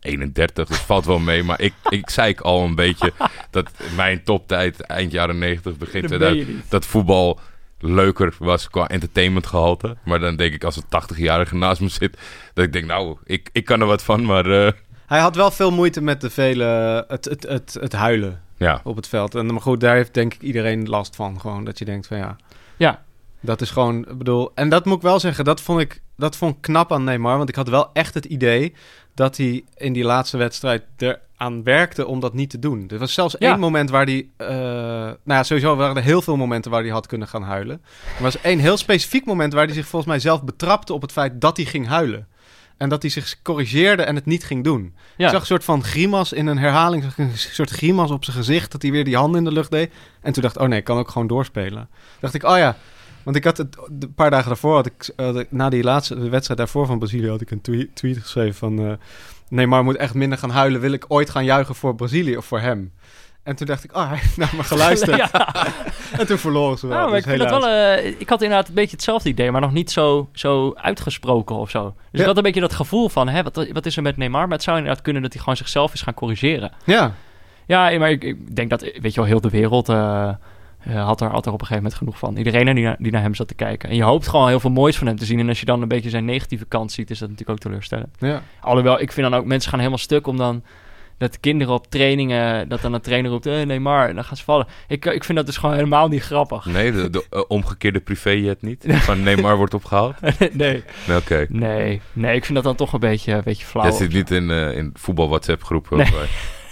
31, dus valt wel mee. Maar ik, ik zei ik al een beetje dat mijn toptijd eind jaren 90, begin Dat 2000, meen je niet. dat voetbal leuker was qua entertainment gehalte. Maar dan denk ik als een 80-jarige naast me zit, dat ik denk nou, ik, ik kan er wat van, maar eh, Hij had wel veel moeite met de vele, het, het, het, het huilen ja. op het veld. En, maar goed, daar heeft denk ik iedereen last van. Gewoon dat je denkt van ja, Ja, dat is gewoon, ik bedoel... En dat moet ik wel zeggen, dat vond ik, dat vond ik knap aan Neymar. Want ik had wel echt het idee dat hij in die laatste wedstrijd eraan werkte om dat niet te doen. Er was zelfs Ja. één moment waar hij... eh, nou ja, sowieso waren er heel veel momenten waar hij had kunnen gaan huilen. Er was één heel specifiek moment waar hij zich volgens mij zelf betrapte op het feit dat hij ging huilen. En dat hij zich corrigeerde en het niet ging doen. ja. Ik zag een soort van grimas in een herhaling, zag een soort grimas op zijn gezicht, dat hij weer die handen in de lucht deed. En toen dacht ik, oh nee, ik kan ook gewoon doorspelen. dacht ik, oh ja, want ik had het een paar dagen daarvoor, had ik, na die laatste wedstrijd daarvoor van Brazilië, had ik een tweet, tweet geschreven van, eh Neymar moet echt minder gaan huilen, wil ik ooit gaan juichen voor Brazilië of voor hem? En toen dacht ik, oh, hij heeft naar me geluisterd. Ja. En toen verloren ze wel. Ja, maar dus ik, vind dat helaas. wel, eh, ik had inderdaad een beetje hetzelfde idee, maar nog niet zo, zo uitgesproken of zo. Dus Ja. ik had een beetje dat gevoel van, hè, wat, wat is er met Neymar? Maar het zou inderdaad kunnen dat hij gewoon zichzelf is gaan corrigeren. Ja, Ja, maar ik, ik denk dat, weet je wel, heel de wereld eh, eh, had, er, had er op een gegeven moment genoeg van. Iedereen die naar, die naar hem zat te kijken. En je hoopt gewoon heel veel moois van hem te zien. En als je dan een beetje zijn negatieve kant ziet, is dat natuurlijk ook teleurstellend. ja. Alhoewel, ik vind dan ook, mensen gaan helemaal stuk om dan... Dat de kinderen op trainingen, dat dan een trainer roept, hey, Neymar, en dan gaan ze vallen. Ik, ik vind dat dus gewoon helemaal niet grappig. Nee, de, de eh, omgekeerde privéjet niet. Van Neymar wordt opgehaald. nee, Nee, oké. nee, nee, ik vind dat dan toch een beetje, een beetje flauw. Jij zit niet in, eh, in voetbal WhatsApp groepen. Nee. of,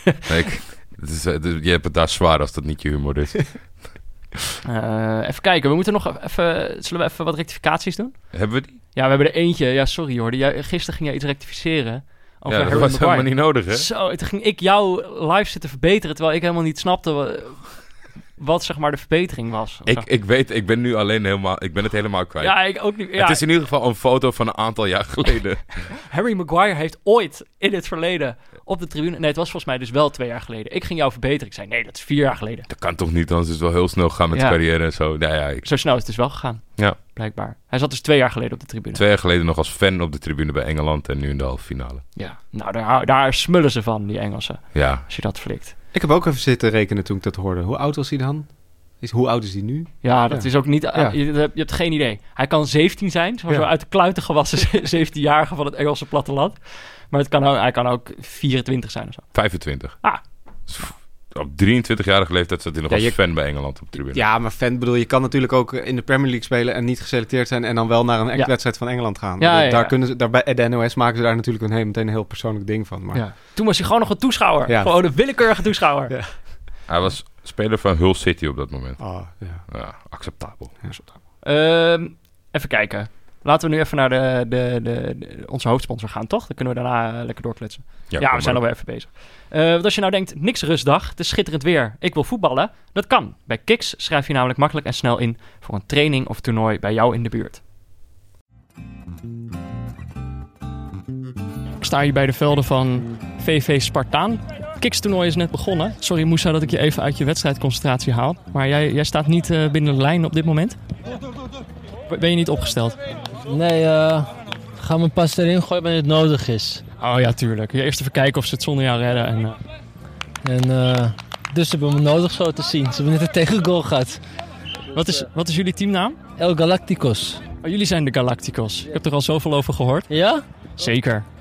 eh, nee, ik- het is, eh, je hebt het daar zwaar als dat niet je humor is. Eh, even kijken, we moeten nog even, zullen we even wat rectificaties doen? Hebben we die? Ja, we hebben er eentje. Ja, sorry hoor. Jij, gisteren ging jij iets rectificeren. Over ja, dat was Maguire. helemaal niet nodig, hè? Zo, toen ging ik jou live zitten verbeteren, terwijl ik helemaal niet snapte wat, wat zeg maar de verbetering was. Ik, zo. ik weet, ik ben nu alleen helemaal, ik ben het helemaal kwijt. ja, ik ook niet. Ja, Het is in ieder geval een foto van een aantal jaar geleden. Harry Maguire heeft ooit in het verleden op de tribune. Nee, het was volgens mij dus wel twee jaar geleden. Ik ging jou verbeteren. Ik zei, nee, dat is vier jaar geleden. Dat kan toch niet, anders is het wel heel snel gaan met Ja. de carrière en zo. Nou ja, ik, Zo snel is het dus wel gegaan, ja, blijkbaar. Hij zat dus twee jaar geleden op de tribune. twee jaar geleden nog als fan op de tribune bij Engeland en nu in de halve finale. Ja, nou, daar, daar smullen ze van, die Engelsen, Ja, als je dat flikt. Ik heb ook even zitten rekenen toen ik dat hoorde. Hoe oud was hij dan? Is, hoe oud is hij nu? Ja, dat Ja. is ook niet... Ja. je, je hebt geen idee. Hij kan 17 zijn, zo, Ja. zo uit de kluiten gewassen 17-jarige van het Engelse platteland. Maar het kan ook, hij kan ook 24 zijn of zo. 25. Ah. Dus Op 23-jarige leeftijd zat hij nog Ja, als je- fan bij Engeland op de tribune. Ja, maar fan bedoel, je kan natuurlijk ook in de Premier League spelen en niet geselecteerd zijn en dan wel naar een Ja. wedstrijd van Engeland gaan. Ja, ja, daar ja. kunnen ze, daar bij de NOS maken ze daar natuurlijk een, heel- meteen een heel persoonlijk ding van. Maar Ja. Toen was hij gewoon nog een toeschouwer. Ja. Gewoon een willekeurige toeschouwer. Ja. Hij was speler van Hull City op dat moment. Oh, ja. Ja, acceptabel. Ehm, even kijken. Laten we nu even naar de, de, de, de- onze hoofdsponsor gaan, toch? Dan kunnen we daarna eh, lekker doorkletsen. Ja, we zijn alweer even bezig. Eh, want als je nou denkt, niks rustdag, het is schitterend weer, ik wil voetballen. Dat kan. Bij Kiks schrijf je namelijk makkelijk en snel in voor een training of toernooi bij jou in de buurt. Ik sta hier bij de velden van VV Spartaan. Kiks-toernooi is net begonnen. Sorry Moussa dat ik je even uit je wedstrijdconcentratie haal. Maar jij, jij staat niet eh, binnen de lijn op dit moment. Ben je niet opgesteld? Nee, eh ga me pas erin gooien wanneer het nodig is. Oh ja, tuurlijk. Eerst even kijken of ze het zonder jou redden. En, eh, En eh, dus ze hebben me nodig zo te zien. Ze hebben net een tegengoal gehad. wat, is, wat is jullie teamnaam? El Galacticos. Oh, jullie zijn de Galacticos. Ik heb er al zoveel over gehoord. Ja? Zeker.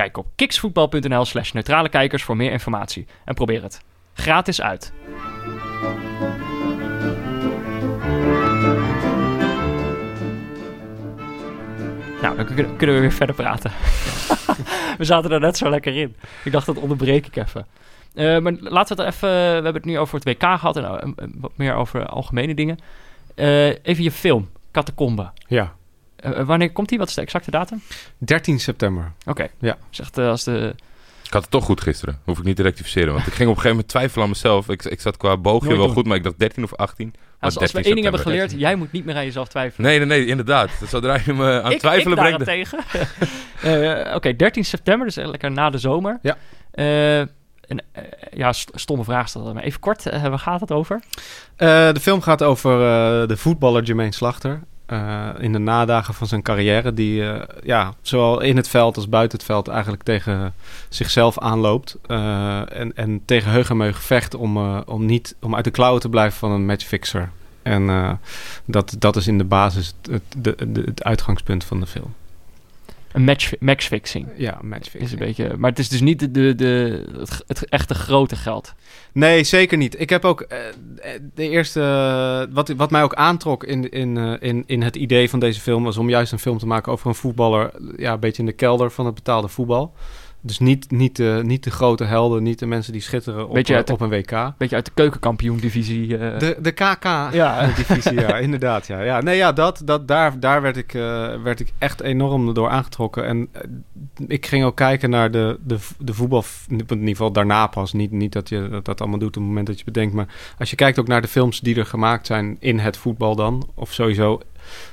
Kijk op kiksvoetbal.nl slash neutrale kijkers voor meer informatie. En probeer het. Gratis uit. Nou, dan kun- kunnen we weer verder praten. we zaten er net zo lekker in. Ik dacht, dat onderbreek ik even. Eh, maar laten we het even... We hebben het nu over het WK gehad en eh, wat meer over algemene dingen. Eh, even je film, Catacombe. ja, Eh, wanneer komt die? Wat is de exacte datum? 13 september. Oké. Ja. Zegt eh, als de... Ik had het toch goed gisteren. Hoef ik niet te rectificeren. Want ik ging op een gegeven moment twijfelen aan mezelf. Ik, ik zat qua boogje Nooit wel doen. goed, maar ik dacht 13 of 18. Maar Als, als we 13 één ding hebben geleerd, jij moet niet meer aan jezelf twijfelen. Nee, nee, nee, inderdaad. Zodra je me aan ik, twijfelen ik brengt... Eh, Oké, 13 september, dus lekker na de zomer. Ja. Eh, en, eh, ja, st- stomme vraag stellen. Maar even kort, eh, waar gaat het over? Eh, de film gaat over eh, de voetballer Jermaine Slachter. Eh, in de nadagen van zijn carrière. Die eh, ja, zowel in het veld als buiten het veld eigenlijk tegen zichzelf aanloopt. eh, en, en tegen heug vecht om, om, niet, om uit de klauwen te blijven van een matchfixer. En dat, dat is in de basis het, het, de- het uitgangspunt van de film. Een match, matchfixing. Ja, matchfixing. Is een beetje, maar het is dus niet de, de, de, het, het echte grote geld. Nee, zeker niet. Ik heb ook eh, de eerste. wat, wat mij ook aantrok in, in, eh, in, in het idee van deze film was om juist een film te maken over een voetballer. Ja, een beetje in de kelder van het betaalde voetbal. Dus niet, niet, de, niet de grote helden, niet de mensen die schitteren op, de- op een WK. Beetje uit de keukenkampioen-divisie. eh. De, de KK. ja, inderdaad. Ja. Ja, nee, ja, dat, dat, daar, daar werd, ik, eh, werd ik echt enorm door aangetrokken. En eh, ik ging ook kijken naar de, de, de voetbal, in ieder geval daarna pas. Niet, niet dat je dat, dat allemaal doet op het moment dat je bedenkt. Maar als je kijkt ook naar de films die er gemaakt zijn in het voetbal dan. Of sowieso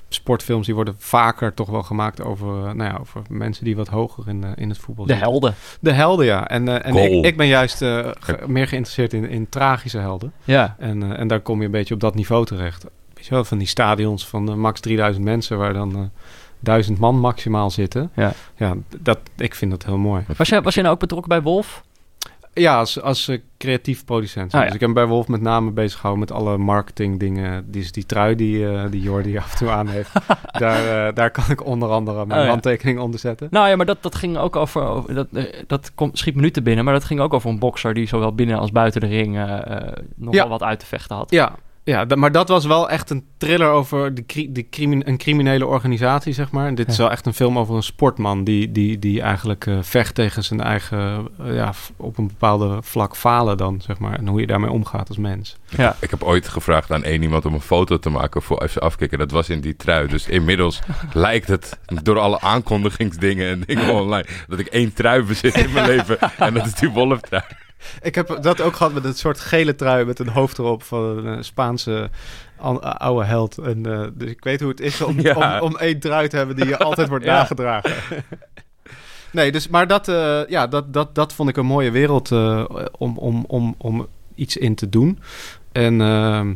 sportfilms, die worden vaker toch wel gemaakt over, eh, nou ja, over mensen die wat hoger in, eh, in het voetbal de zitten. helden. De helden, ja. En, eh, en ik, ik ben juist eh, ge- meer geïnteresseerd in, in tragische helden. Ja. En, eh, en daar kom je een beetje op dat niveau terecht. Weet je wel, van die stadions van max 3000 mensen... waar dan 1000 man maximaal zitten. Ja. Ja, dat, ik vind dat heel mooi. Was jij, was jij nou ook betrokken bij Wolf? Ja, als, als eh, creatief producent. Ah, ja. Dus ik heb me bij Wolf met name bezig gehouden... met alle marketing dingen. Die, die trui die, eh die Jordi af en toe aan heeft. daar, eh, daar kan ik onder andere mijn Oh, ja. handtekening onder zetten. Nou ja, maar dat, dat ging ook over... over dat dat kom, schiet me nu te binnen, maar dat ging ook over een bokser... die zowel binnen als buiten de ring nog Ja. wel wat uit te vechten had. Ja, Ja, maar dat was wel echt een thriller over de cri- de crimi- een criminele organisatie, zeg maar. En dit is wel echt een film over een sportman die, die, die eigenlijk eh, vecht tegen zijn eigen, eh, ja, op een bepaalde vlak falen dan, zeg maar. En hoe je daarmee omgaat als mens. Ja. Ik heb ooit gevraagd aan één iemand om een foto te maken voor FC Afkikken. Dat was in die trui. Dus inmiddels lijkt het door alle aankondigingsdingen en dingen online... dat ik één trui bezit in mijn leven. En dat is die wolftrui. Ik heb dat ook gehad met een soort gele trui met een hoofd erop van een eh, Spaanse an- oude held. En, eh, dus ik weet hoe het is om, Ja. om, om één trui te hebben die je altijd wordt Ja. nagedragen. nee, dus, maar dat, eh, ja, dat, dat, dat vond ik een mooie wereld eh, om, om, om, om iets in te doen. En, ehm,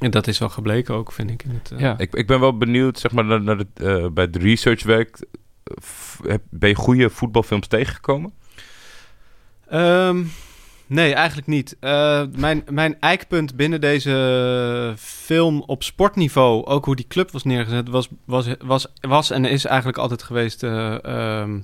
en dat is wel gebleken ook, vind ik. In het, eh, Ja. Ik, ik ben wel benieuwd, zeg maar, naar, naar het, eh, bij het researchwerk. eh, f- heb- Ben je goede voetbalfilms tegengekomen? Ehm, nee, eigenlijk niet. Eh, mijn, mijn eikpunt binnen deze film op sportniveau, ook hoe die club was neergezet, was, was, was, en is eigenlijk altijd geweest eh, ehm,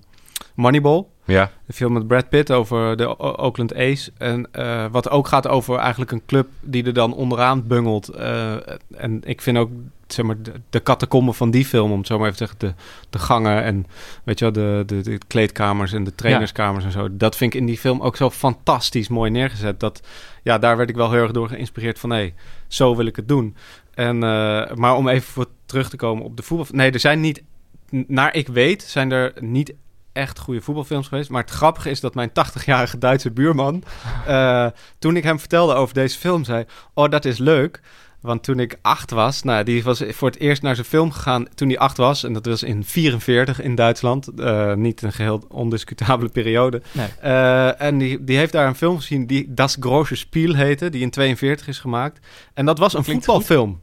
Moneyball. Ja. Een film met Brad Pitt over de O- Oakland A's. En eh, wat ook gaat over eigenlijk een club die er dan onderaan bungelt. Eh, en ik vind ook zeg maar, de, de catacomben van die film, om het zo maar even te zeggen, de, de gangen en weet je wel, de, de, de kleedkamers en de trainerskamers en zo. Dat vind ik in die film ook zo fantastisch mooi neergezet. Dat, ja, daar werd ik wel heel erg door geïnspireerd van, hé, zo wil ik het doen. En, eh, maar om even voor terug te komen op de voetbal. Nee, er zijn niet, naar ik weet, zijn er niet echt goede voetbalfilms geweest. Maar het grappige is dat mijn 80-jarige Duitse buurman, eh, toen ik hem vertelde over deze film, zei: Oh, dat is leuk. Want toen ik acht was, nou, die was voor het eerst naar zijn film gegaan toen hij acht was. En dat was in 44 in Duitsland. Eh, niet een geheel ondiscutabele periode. Nee. Eh, en die, die heeft daar een film gezien die Das Große Spiel heette, die in 42 is gemaakt. En dat was een Klinkt voetbalfilm.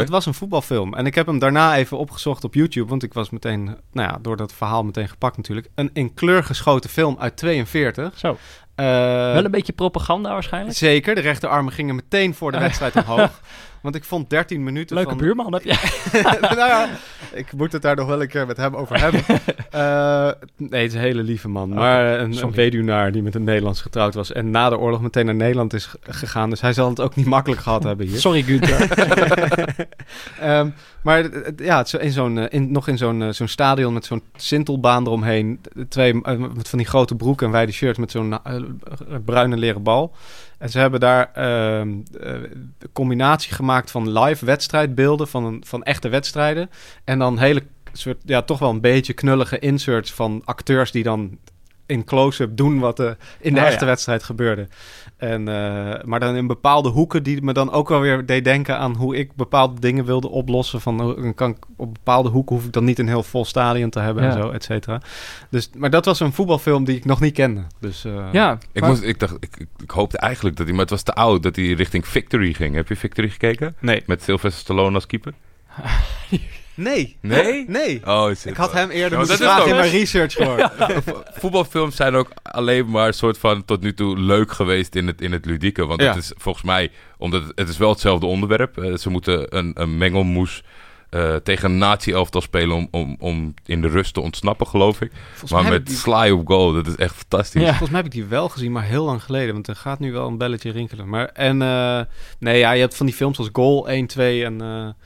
Het was een voetbalfilm. En ik heb hem daarna even opgezocht op YouTube. Want ik was meteen, nou ja, door dat verhaal meteen gepakt natuurlijk. Een in kleur geschoten film uit 42. Zo. Eh, Wel een beetje propaganda waarschijnlijk. Zeker, de rechterarmen gingen meteen voor de Oh wedstrijd omhoog. Want ik vond 13 minuten Leuke van... buurman heb je. nou ja, ik moet het daar nog wel een keer met hem over hebben. Eh, nee, het is een hele lieve man. Maar een, een weduwnaar die met een Nederlands getrouwd was. En na de oorlog meteen naar Nederland is gegaan. Dus hij zal het ook niet makkelijk gehad hebben hier. Sorry Gunther. Ehm, maar ja, in zo'n, eh, nog in zo'n, eh, zo'n stadion met zo'n sintelbaan eromheen. Twee eh, van die grote broeken en wijde shirts met zo'n bruine leren bal. En ze hebben daar ehm, een combinatie gemaakt van live wedstrijdbeelden van, van echte wedstrijden. En dan hele soort, ja, toch wel een beetje knullige inserts van acteurs die dan in close-up doen wat er in de Oh, echte ja. wedstrijd gebeurde. En, eh, maar dan in bepaalde hoeken die me dan ook wel weer deed denken aan hoe ik bepaalde dingen wilde oplossen. Van kan ik op bepaalde hoeken hoef ik dan niet een heel vol stadion te hebben Ja. en zo, et cetera. Dus, maar dat was een voetbalfilm die ik nog niet kende. Dus, eh, ja, Ik, maar- moest, ik dacht, ik, ik, ik hoopte eigenlijk dat hij, maar het was te oud, dat hij richting Victory ging. Heb je Victory gekeken? Nee. Met Sylvester Stallone als keeper? Nee. Nee? Nee. Oh, Ik had hem eerder Ja, moeten is vragen in mijn research gehoord. Voetbalfilms zijn ook alleen maar een soort van tot nu toe leuk geweest in het, in het ludieke. Want Ja. het is volgens mij, omdat het, het is wel hetzelfde onderwerp. Eh, ze moeten een, een mengelmoes eh, tegen een nazi-elftal spelen om, om, om in de rust te ontsnappen, geloof ik. Volgens maar met die- Sly op goal, dat is echt fantastisch. Ja. Volgens mij heb ik die wel gezien, maar heel lang geleden. Want er gaat nu wel een belletje rinkelen. Maar, en eh, nee, ja, je hebt van die films als Goal 1, 2 en...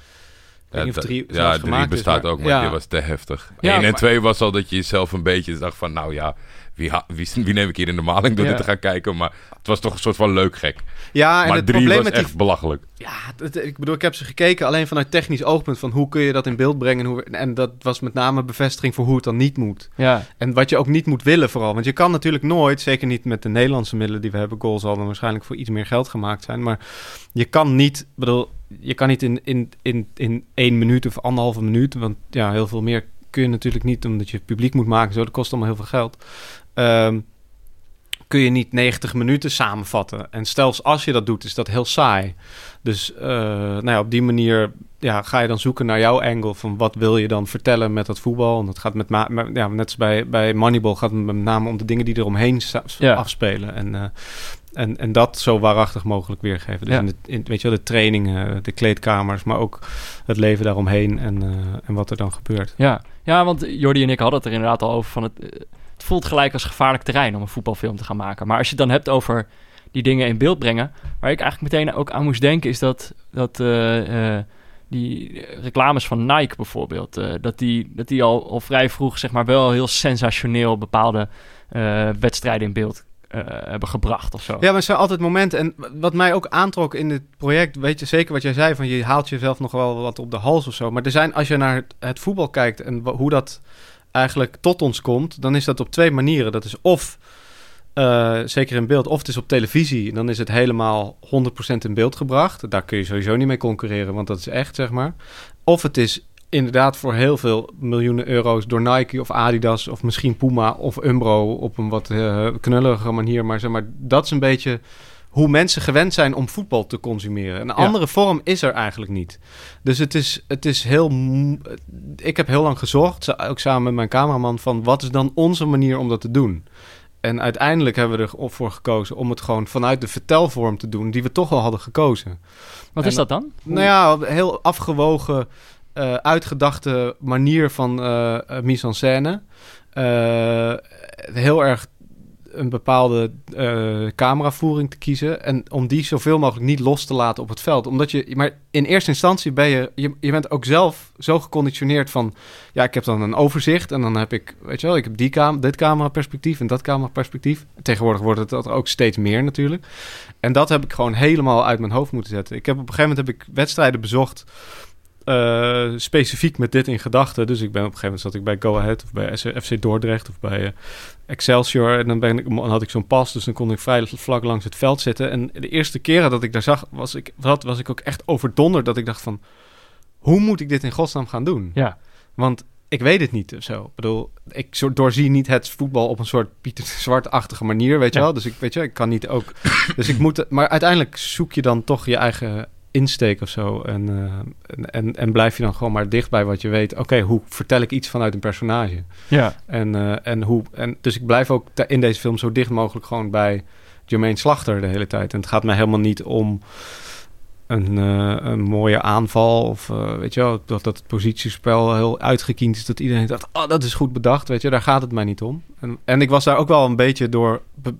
eh niet of drie ja, zelfs drie gemaakt is, bestaat maar- ook, maar ja. die was te heftig. Ja, Eén en maar- twee was al dat je jezelf een beetje dacht van... nou ja, wie, wie, wie neem ik hier in de maling door Ja. dit te gaan kijken? Maar het was toch een soort van leuk gek. Ja, en maar het drie probleem was met die echt belachelijk. Ja, het- ik bedoel, ik heb ze gekeken alleen vanuit technisch oogpunt van hoe kun je dat in beeld brengen. En, hoe, en dat was met name bevestiging voor hoe het dan niet moet. ja. En wat je ook niet moet willen vooral. Want je kan natuurlijk nooit, zeker niet met de Nederlandse middelen die we hebben. Goal zal dan waarschijnlijk voor iets meer geld gemaakt zijn. Maar je kan niet, bedoel, je kan niet in, in, in, in één minuut of anderhalve minuut. Want ja, heel veel meer kun je natuurlijk niet, omdat je publiek moet maken. Zo, dat kost allemaal heel veel geld. Ehm, kun je niet 90 minuten samenvatten. En zelfs als je dat doet, is dat heel saai. Dus eh, nou ja, op die manier ja, ga je dan zoeken naar jouw angle van wat wil je dan vertellen met dat voetbal. En dat gaat met, ja, net als bij, bij Moneyball gaat het met name om de dingen die eromheen sta- Ja. afspelen. En, eh, en, en dat zo waarachtig mogelijk weergeven. Dus Ja. in de, in, weet je wel, de trainingen, de kleedkamers, maar ook het leven daaromheen en, eh, en wat er dan gebeurt. Ja. ja, want Jordi en ik hadden het er inderdaad al over van het, eh, het voelt gelijk als gevaarlijk terrein om een voetbalfilm te gaan maken. Maar als je het dan hebt over die dingen in beeld brengen. Waar ik eigenlijk meteen ook aan moest denken is dat, dat eh, die reclames van Nike bijvoorbeeld, dat die, dat die al, al vrij vroeg zeg maar wel heel sensationeel bepaalde wedstrijden in beeld eh, hebben gebracht of zo. Ja, maar er zijn altijd momenten. En wat mij ook aantrok in dit project, weet je zeker wat jij zei, van je haalt jezelf nog wel wat op de hals of zo. Maar er zijn, als je naar het, het voetbal kijkt en hoe dat eigenlijk tot ons komt, dan is dat op twee manieren. Dat is of, eh, zeker in beeld, of het is op televisie. En dan is het helemaal 100% in beeld gebracht. Daar kun je sowieso niet mee concurreren, want dat is echt, zeg maar. Of het is inderdaad voor heel veel miljoenen euro's door Nike of Adidas of misschien Puma of Umbro op een wat eh, knullige manier. Maar zeg maar, dat is een beetje hoe mensen gewend zijn om voetbal te consumeren. Een andere vorm is er eigenlijk niet. Dus het is, het is heel... Ik heb heel lang gezocht, ook samen met mijn cameraman, van wat is dan onze manier om dat te doen? En uiteindelijk hebben we ervoor gekozen om het gewoon vanuit de vertelvorm te doen, die we toch al hadden gekozen. Wat En is dat dan? Nou ja, heel afgewogen, eh, uitgedachte manier van eh eh, mise en scène. Heel erg een bepaalde cameravoering te kiezen. En om die zoveel mogelijk niet los te laten op het veld. Omdat je, maar in eerste instantie ben je, je, bent ook zelf zo geconditioneerd van, ja, ik heb dan een overzicht en dan heb ik, weet je wel, ik heb die cam dit cameraperspectief en dat cameraperspectief. Tegenwoordig wordt het dat ook steeds meer natuurlijk. En dat heb ik gewoon helemaal uit mijn hoofd moeten zetten. Ik heb op een gegeven moment heb ik wedstrijden bezocht. Eh, specifiek met dit in gedachten. Dus ik ben op een gegeven moment zat ik bij Go Ahead of bij FC Dordrecht of bij eh, Excelsior. En dan, ben ik, dan had ik zo'n pas, dus dan kon ik vrij vlak langs het veld zitten. En de eerste keren dat ik daar zag, was ik, wat, was ik ook echt overdonderd. Dat ik dacht van, hoe moet ik dit in godsnaam gaan doen? Ja. Want ik weet het niet of zo. Ik bedoel, ik doorzie niet het voetbal op een soort Pieter Zwart-achtige manier, weet je wel. Dus ik, weet je, ik kan niet ook... dus ik moet... Maar uiteindelijk zoek je dan toch je eigen insteek of zo. En, eh, en, en, en blijf je dan gewoon maar dicht bij wat je weet. Oké, hoe vertel ik iets vanuit een personage? Ja. En, eh, en hoe, en dus ik blijf ook in deze film zo dicht mogelijk gewoon bij Jermaine Slachter de hele tijd. En het gaat mij helemaal niet om een, eh, een mooie aanval of weet je wel, dat, dat het positiespel heel uitgekiend is. Dat iedereen dacht, oh, dat is goed bedacht, weet je, daar gaat het mij niet om. En, en ik was daar ook wel een beetje door be-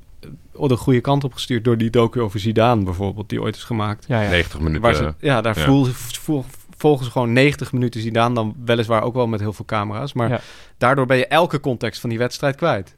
oh, de goede kant op gestuurd door die docu over Zidane bijvoorbeeld, die ooit is gemaakt. Ja, ja. 90 minuten. Waar ze, ja, daar ja. Voel, voel- volgen ze gewoon 90 minuten Zidane, dan weliswaar ook wel met heel veel camera's. Maar Ja. daardoor ben je elke context van die wedstrijd kwijt.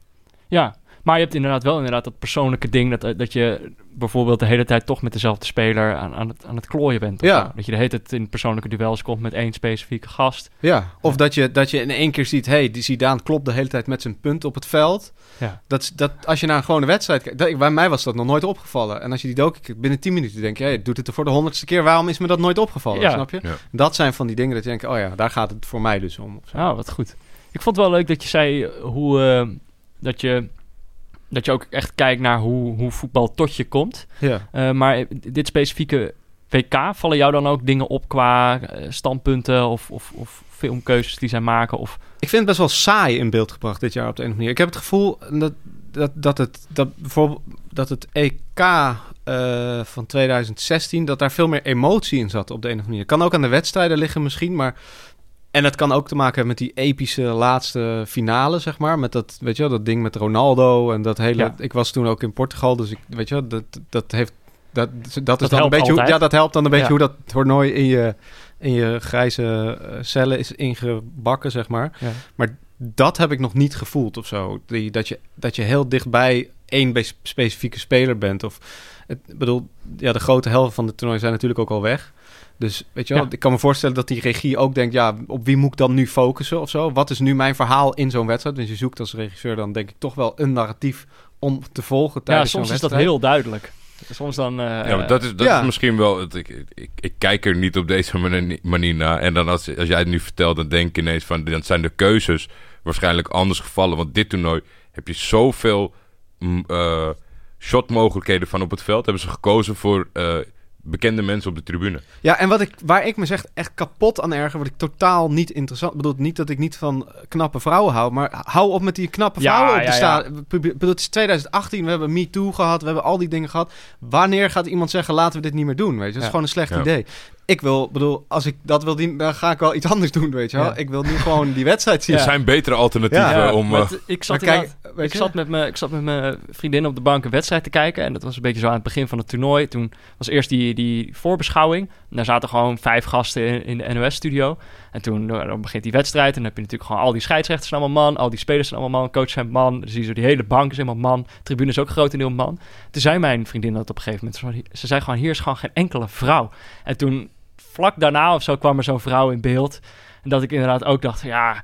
Ja, maar je hebt inderdaad wel inderdaad dat persoonlijke ding... dat, dat je bijvoorbeeld de hele tijd toch met dezelfde speler aan, aan, het, aan het klooien bent. of Ja. Dat je de hele tijd in persoonlijke duels komt met één specifieke gast. Ja, of Dat, je, dat je in één keer ziet, hey, die Zidane klopt de hele tijd met zijn punt op het veld. Ja. Dat, dat, als je naar een gewone wedstrijd kijkt, dat, bij mij was dat nog nooit opgevallen. En als je die docu kijkt, binnen 10 minuten denk je, hey, doet het er voor de honderdste keer, waarom is me dat nooit opgevallen? Ja. Snap je? Ja. Dat zijn van die dingen dat je denkt, oh ja, daar gaat het voor mij dus om. Oh, wat goed. Ik vond het wel leuk dat je zei hoe... eh, dat, je, dat je ook echt kijkt naar hoe, hoe voetbal tot je komt. Ja. Eh, maar dit specifieke WK, vallen jou dan ook dingen op qua eh, standpunten of, of, of filmkeuzes die zij maken? Of, Ik vind het best wel saai in beeld gebracht dit jaar op de een of andere manier. Ik heb het gevoel dat, dat, dat, het, dat, bijvoorbeeld, dat het EK eh, van 2016, dat daar veel meer emotie in zat op de een of andere manier. Kan ook aan de wedstrijden liggen misschien, maar... En dat kan ook te maken hebben met die epische laatste finale, zeg maar. Met dat, weet je wel, dat ding met Ronaldo en dat hele... Ja. Ik was toen ook in Portugal, dus ik, weet je wel, dat, dat heeft... Dat, dat is dan een beetje hoe, ja, dat helpt dan een beetje Ja. hoe dat toernooi in je, in je grijze eh, cellen is ingebakken, zeg maar. ja. Maar dat heb ik nog niet gevoeld of zo. Die, dat, je, dat je heel dichtbij één specifieke speler bent. Of, het, ik bedoel, ja, de grote helft van de toernooi zijn natuurlijk ook al weg. Dus weet je wel, Ja. ik kan me voorstellen dat die regie ook denkt... ja, op wie moet ik dan nu focussen of zo? Wat is nu mijn verhaal in zo'n wedstrijd? Dus je zoekt als regisseur dan denk ik toch wel een narratief om te volgen ja, tijdens soms zo'n is dat heel duidelijk. Soms dan... eh, Ja, maar dat is, dat Ja. is misschien wel... Het, ik, ik, ik kijk er niet op deze manier, manier naar. En dan als, als jij het nu vertelt, dan denk ik ineens van... Dan zijn de keuzes waarschijnlijk anders gevallen. Want dit toernooi heb je zoveel mm, eh, shotmogelijkheden van op het veld. Hebben ze gekozen voor eh, bekende mensen op de tribune. Ja, en wat ik, waar ik me zeg echt kapot aan erger, wat ik totaal niet interessant... bedoel, niet dat ik niet van knappe vrouwen hou, maar hou op met die knappe Ja, vrouwen op de ja, sta. bedoel, Het is 2018, we hebben Me Too gehad, we hebben al die dingen gehad. Wanneer gaat iemand zeggen, laten we dit niet meer doen? Weet je, dat is Ja. gewoon een slecht Ja. idee. Ik wil, bedoel, als ik dat wil zien, dan ga ik wel iets anders doen, weet je wel. Ja. Ik wil nu gewoon die wedstrijd zien. Er zijn betere alternatieven Ja, om... Eh, ik zat kijk, ik je- zat, met me, ik zat met mijn vriendin op de bank een wedstrijd te kijken. En dat was een beetje zo aan het begin van het toernooi. Toen was eerst die, die voorbeschouwing. En daar zaten gewoon vijf gasten in, in de NOS-studio. En toen nou, dan begint die wedstrijd. En dan heb je natuurlijk gewoon al die scheidsrechters zijn allemaal man. Al die spelers zijn allemaal man. Coach zijn man. Zie je zo die hele bank is helemaal man. Tribune is ook grotendeel man. Toen zei mijn vriendin dat op een gegeven moment. Ze zei gewoon, hier is gewoon geen enkele vrouw. En toen, vlak daarna of zo, kwam er zo'n vrouw in beeld. En dat ik inderdaad ook dacht, ja...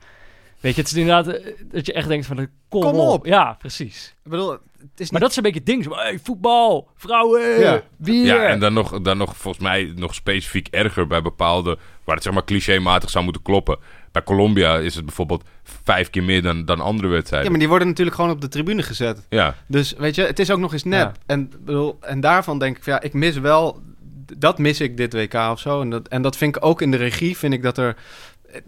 Weet je, het is inderdaad eh, dat je echt denkt van, kom, Kom op. op. Ja, precies. Ik bedoel, het is Maar dat is een beetje het ding. Zo, hey, voetbal, vrouwen, Ja. bier. Ja, en dan nog, dan nog volgens mij nog specifiek erger bij bepaalde... waar het zeg maar clichématig zou moeten kloppen. Bij Colombia is het bijvoorbeeld vijf keer meer dan, dan andere Ja, wedstrijden. maar die worden natuurlijk gewoon op de tribune gezet. Ja, Dus weet je, het is ook nog eens nep. Ja. En, bedoel, en daarvan denk ik, van, ja, ik mis wel... Dat mis ik dit WK of zo. En dat, en dat vind ik ook in de regie, vind ik dat er...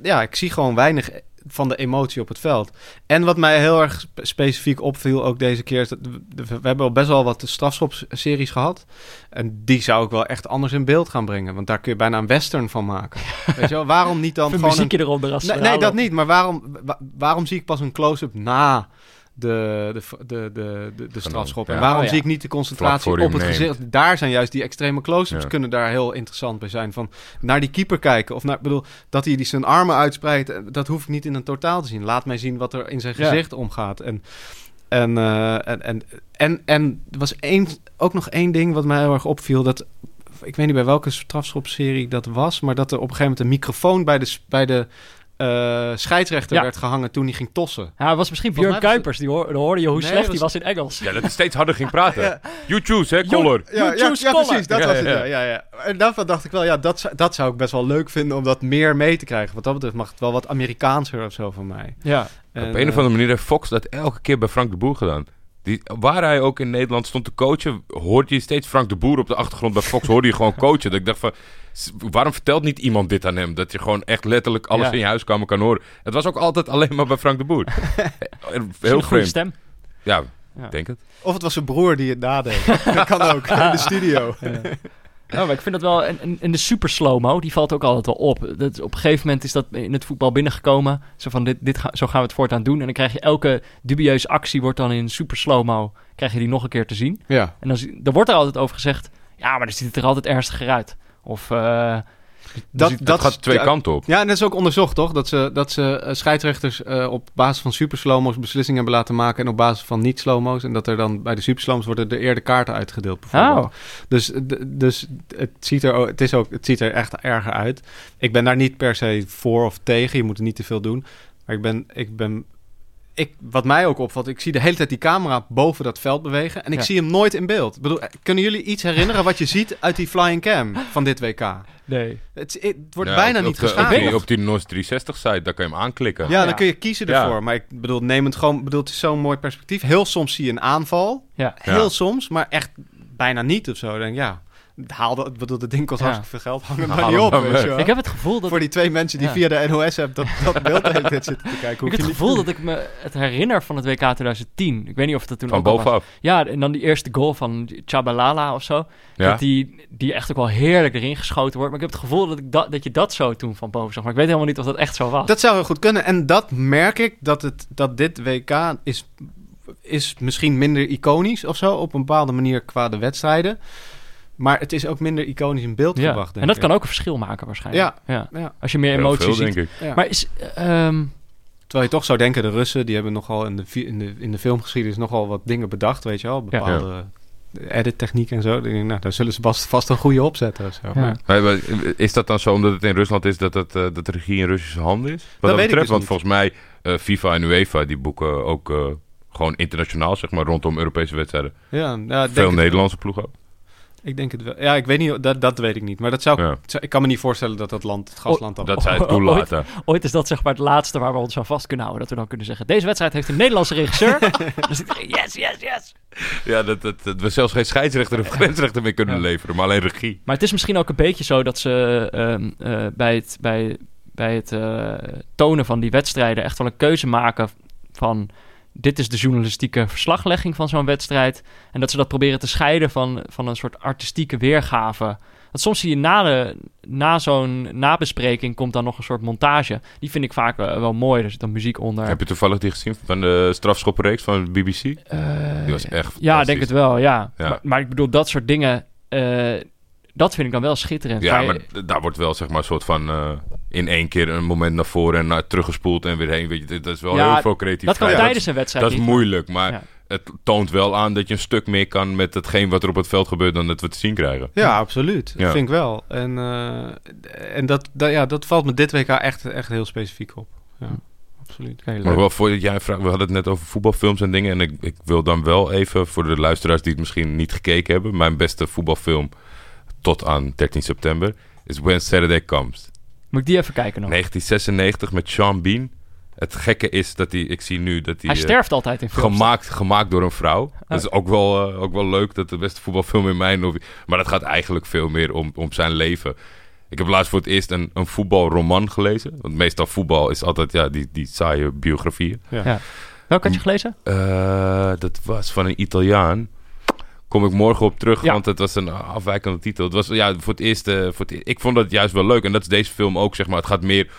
Ja, ik zie gewoon weinig van de emotie op het veld. En wat mij heel erg spe- specifiek opviel ook deze keer... is dat we, we hebben al best wel wat strafschopseries gehad. En die zou ik wel echt anders in beeld gaan brengen. Want daar kun je bijna een western van maken. Weet je wel, waarom niet dan Even gewoon... muziekje Een, nee, dat niet. Maar waarom, wa- waarom zie ik pas een close-up na de, de, de, de, de, de strafschop? ja. En waarom Oh, ja. zie ik niet de concentratie op het gezicht? Daar zijn juist die extreme close-ups Ja. kunnen daar heel interessant bij zijn. Van naar die keeper kijken. Of naar, bedoel, dat hij die zijn armen uitspreidt. eh, Dat hoef ik niet in een totaal te zien. Laat mij zien wat er in zijn Ja. gezicht omgaat. En, en, eh, en, en, en, en er was één, ook nog één ding wat mij heel erg opviel. Dat, ik weet niet bij welke strafschopserie dat was. Maar dat er op een gegeven moment een microfoon bij de, bij de eh, scheidsrechter Ja. werd gehangen toen hij ging tossen. Ja, het was misschien Björn Kuipers. Die hoor, dan hoorde je hoe Nee, slecht was- die was in Engels. ja dat hij steeds harder ging praten. Ja. You choose, hè, Color. Ja, ja, choose ja, color. precies. Dat Ja, was het. ja. Ja. En daarvan dacht ik wel, ja, dat, zou- dat zou ik best wel leuk vinden om dat meer mee te krijgen. Wat dat betreft mag het wel wat Amerikaanser of zo van mij. Ja. Op En, een of eh, andere manier heeft Fox dat elke keer bij Frank de Boer gedaan. Die, waar hij ook in Nederland stond te coachen, hoorde je steeds Frank de Boer op de achtergrond. Bij Fox hoorde je gewoon coachen. Dat ik dacht van, waarom vertelt niet iemand dit aan hem? Dat je gewoon echt letterlijk alles Ja. in je huiskamer kan horen. Het was ook altijd alleen maar bij Frank de Boer. Heel een goede vreemd. stem. Ja, denk het. Of het was zijn broer die het nadeed. dat kan ook, in de studio. Ja, maar ik vind dat wel... En, de super slow-mo, die valt ook altijd wel op. Dat, op een gegeven moment is dat in het voetbal binnengekomen. Zo van, dit, dit ga- zo gaan we het voortaan doen. En dan krijg je elke dubieuze actie wordt dan in super slow-mo... krijg je die nog een keer te zien. Ja. En dan, dan wordt er altijd over gezegd... Ja, maar dan ziet het er altijd ernstiger uit. Of... eh, Dat, Dat gaat twee ja, kanten op. Ja, en dat is ook onderzocht, toch? Dat ze, dat ze eh, scheidsrechters eh, op basis van super slowmo's beslissingen hebben laten maken... en op basis van niet slowmo's. En dat er dan bij de super slowmo's worden er eerder kaarten uitgedeeld, bijvoorbeeld. oh, Dus, d- dus het, ziet er, het, is ook, het ziet er echt erger uit. Ik ben daar niet per se voor of tegen. Je moet er niet te veel doen. Maar ik ben... Ik ben ik, wat mij ook opvalt, ik zie de hele tijd die camera boven dat veld bewegen. En ik Ja. zie hem nooit in beeld. Ik bedoel, kunnen jullie iets herinneren wat je ziet uit die flying cam van dit WK? nee. Het, het wordt Ja, bijna op- niet op de- Op die, op die NOS 360 site, daar kan je hem aanklikken. Ja, Ja. dan kun je kiezen Ja. ervoor. Maar ik bedoel, neem het gewoon... bedoel, het is zo'n mooi perspectief. Heel soms zie je een aanval. Ja. Heel Ja. soms, maar echt bijna niet of zo. Dan denk ik, ja, haal dat, ik bedoel, dat ding kost Ja. hartstikke veel geld. Hang het Haal maar niet op, maar weet weg. je wel. Ik heb het gevoel dat... Voor die twee mensen die Ja. via de NOS hebben dat, dat beeld de hele tijd zitten te kijken. Ik heb het gevoel dat ik me het herinner van het WK 2010. Ik weet niet of dat toen Van ook al was. bovenaf. Ja, en dan die eerste goal van Chabalala of zo. Ja. Dat die, die echt ook wel heerlijk erin geschoten wordt. Maar ik heb het gevoel dat, ik dat, dat je dat zo toen van boven zag. Maar ik weet helemaal niet of dat echt zo was. Dat zou heel goed kunnen. En dat merk ik, dat, het, dat dit WK is, is misschien minder iconisch of zo. Op een bepaalde manier qua de wedstrijden. Maar het is ook minder iconisch in beeld ja. gebracht, denk En dat ik. kan ook een verschil maken waarschijnlijk. Ja. Ja. Als je meer Heel emotie veel, ziet. denk ik. Ja. Maar is... ehm, Terwijl je toch zou denken, de Russen die hebben nogal in de, in de, in de filmgeschiedenis nogal wat dingen bedacht, weet je wel. Bepaalde edit-techniek en zo. Nou, daar zullen ze vast, vast een goede opzetten of zo. Ja. Maar- Maar, maar is dat dan zo omdat het in Rusland is dat, het, eh, dat de regie in Russische handen is? Wat dat, weet ik betreft, dus want niet. volgens mij eh, FIFA en UEFA die boeken ook eh, gewoon internationaal, zeg maar, rondom Europese wedstrijden. Ja, denk Veel Nederlandse ploegen ook. Ik denk het wel. Ja, ik weet niet, dat, dat weet ik niet. Maar dat zou, Ja. zou- ik kan me niet voorstellen dat dat land, het gastland dan... Dat zij het ooit- toelaten. ooit is dat zeg maar het laatste waar we ons aan vast kunnen houden. Dat we dan kunnen zeggen, deze wedstrijd heeft een Nederlandse regisseur. er, yes, yes, yes. Ja, dat, dat, dat we zelfs geen scheidsrechter of grensrechter meer kunnen Ja. leveren, maar alleen regie. Maar het is misschien ook een beetje zo dat ze ehm, eh, bij het, bij, bij het eh, tonen van die wedstrijden echt wel een keuze maken van... dit is de journalistieke verslaglegging van zo'n wedstrijd. En dat ze dat proberen te scheiden van, van een soort artistieke weergave. Want soms zie je na, de, na zo'n nabespreking komt dan nog een soort montage. Die vind ik vaak eh, wel mooi. Er zit dan muziek onder. Heb je toevallig die gezien van de strafschoppenreeks van de BBC? Eh, Die was echt Ja, ik denk het wel, ja. Ja. Maar, maar ik bedoel, dat soort dingen... eh, dat vind ik dan wel schitterend. Ja, maar daar wordt wel zeg maar een soort van in één keer een moment naar voren en naar teruggespoeld en weer heen. Weet je, dat is wel Ja, heel veel creativiteit. dat kan Ja, tijdens een wedstrijd Dat is niet. moeilijk, maar Ja. het toont wel aan dat je een stuk meer kan met hetgeen wat er op het veld gebeurt dan dat we te zien krijgen. Ja, absoluut. Ja. Dat vind ik wel. En, eh, en dat, dat, ja, dat valt me dit WK echt, echt heel specifiek op. Ja, absoluut. Leuk. Maar wel voordat jij vraagt, we hadden het net over voetbalfilms en dingen. En ik, ik wil dan wel even voor de luisteraars die het misschien niet gekeken hebben. Mijn beste voetbalfilm tot aan 13 september is When Saturday Comes. Moet ik die even kijken nog? 1996 met Sean Bean. Het gekke is dat hij, ik zie nu dat hij... Hij eh, sterft altijd in films. Gemaakt, gemaakt door een vrouw. Dat is ook wel, eh, ook wel leuk. Dat de beste voetbalfilm in mijn optie. Maar dat gaat eigenlijk veel meer om, om zijn leven. Ik heb laatst voor het eerst een, een voetbalroman gelezen. Want meestal voetbal is altijd ja, die, die saaie biografieën. Welke had je gelezen? Eh, dat was van een Italiaan. Kom ik morgen op terug, Ja. want het was een afwijkende titel. Het was ja, voor het eerst. voor het, e- ik vond dat juist wel leuk. En dat is deze film ook, zeg maar. Het gaat meer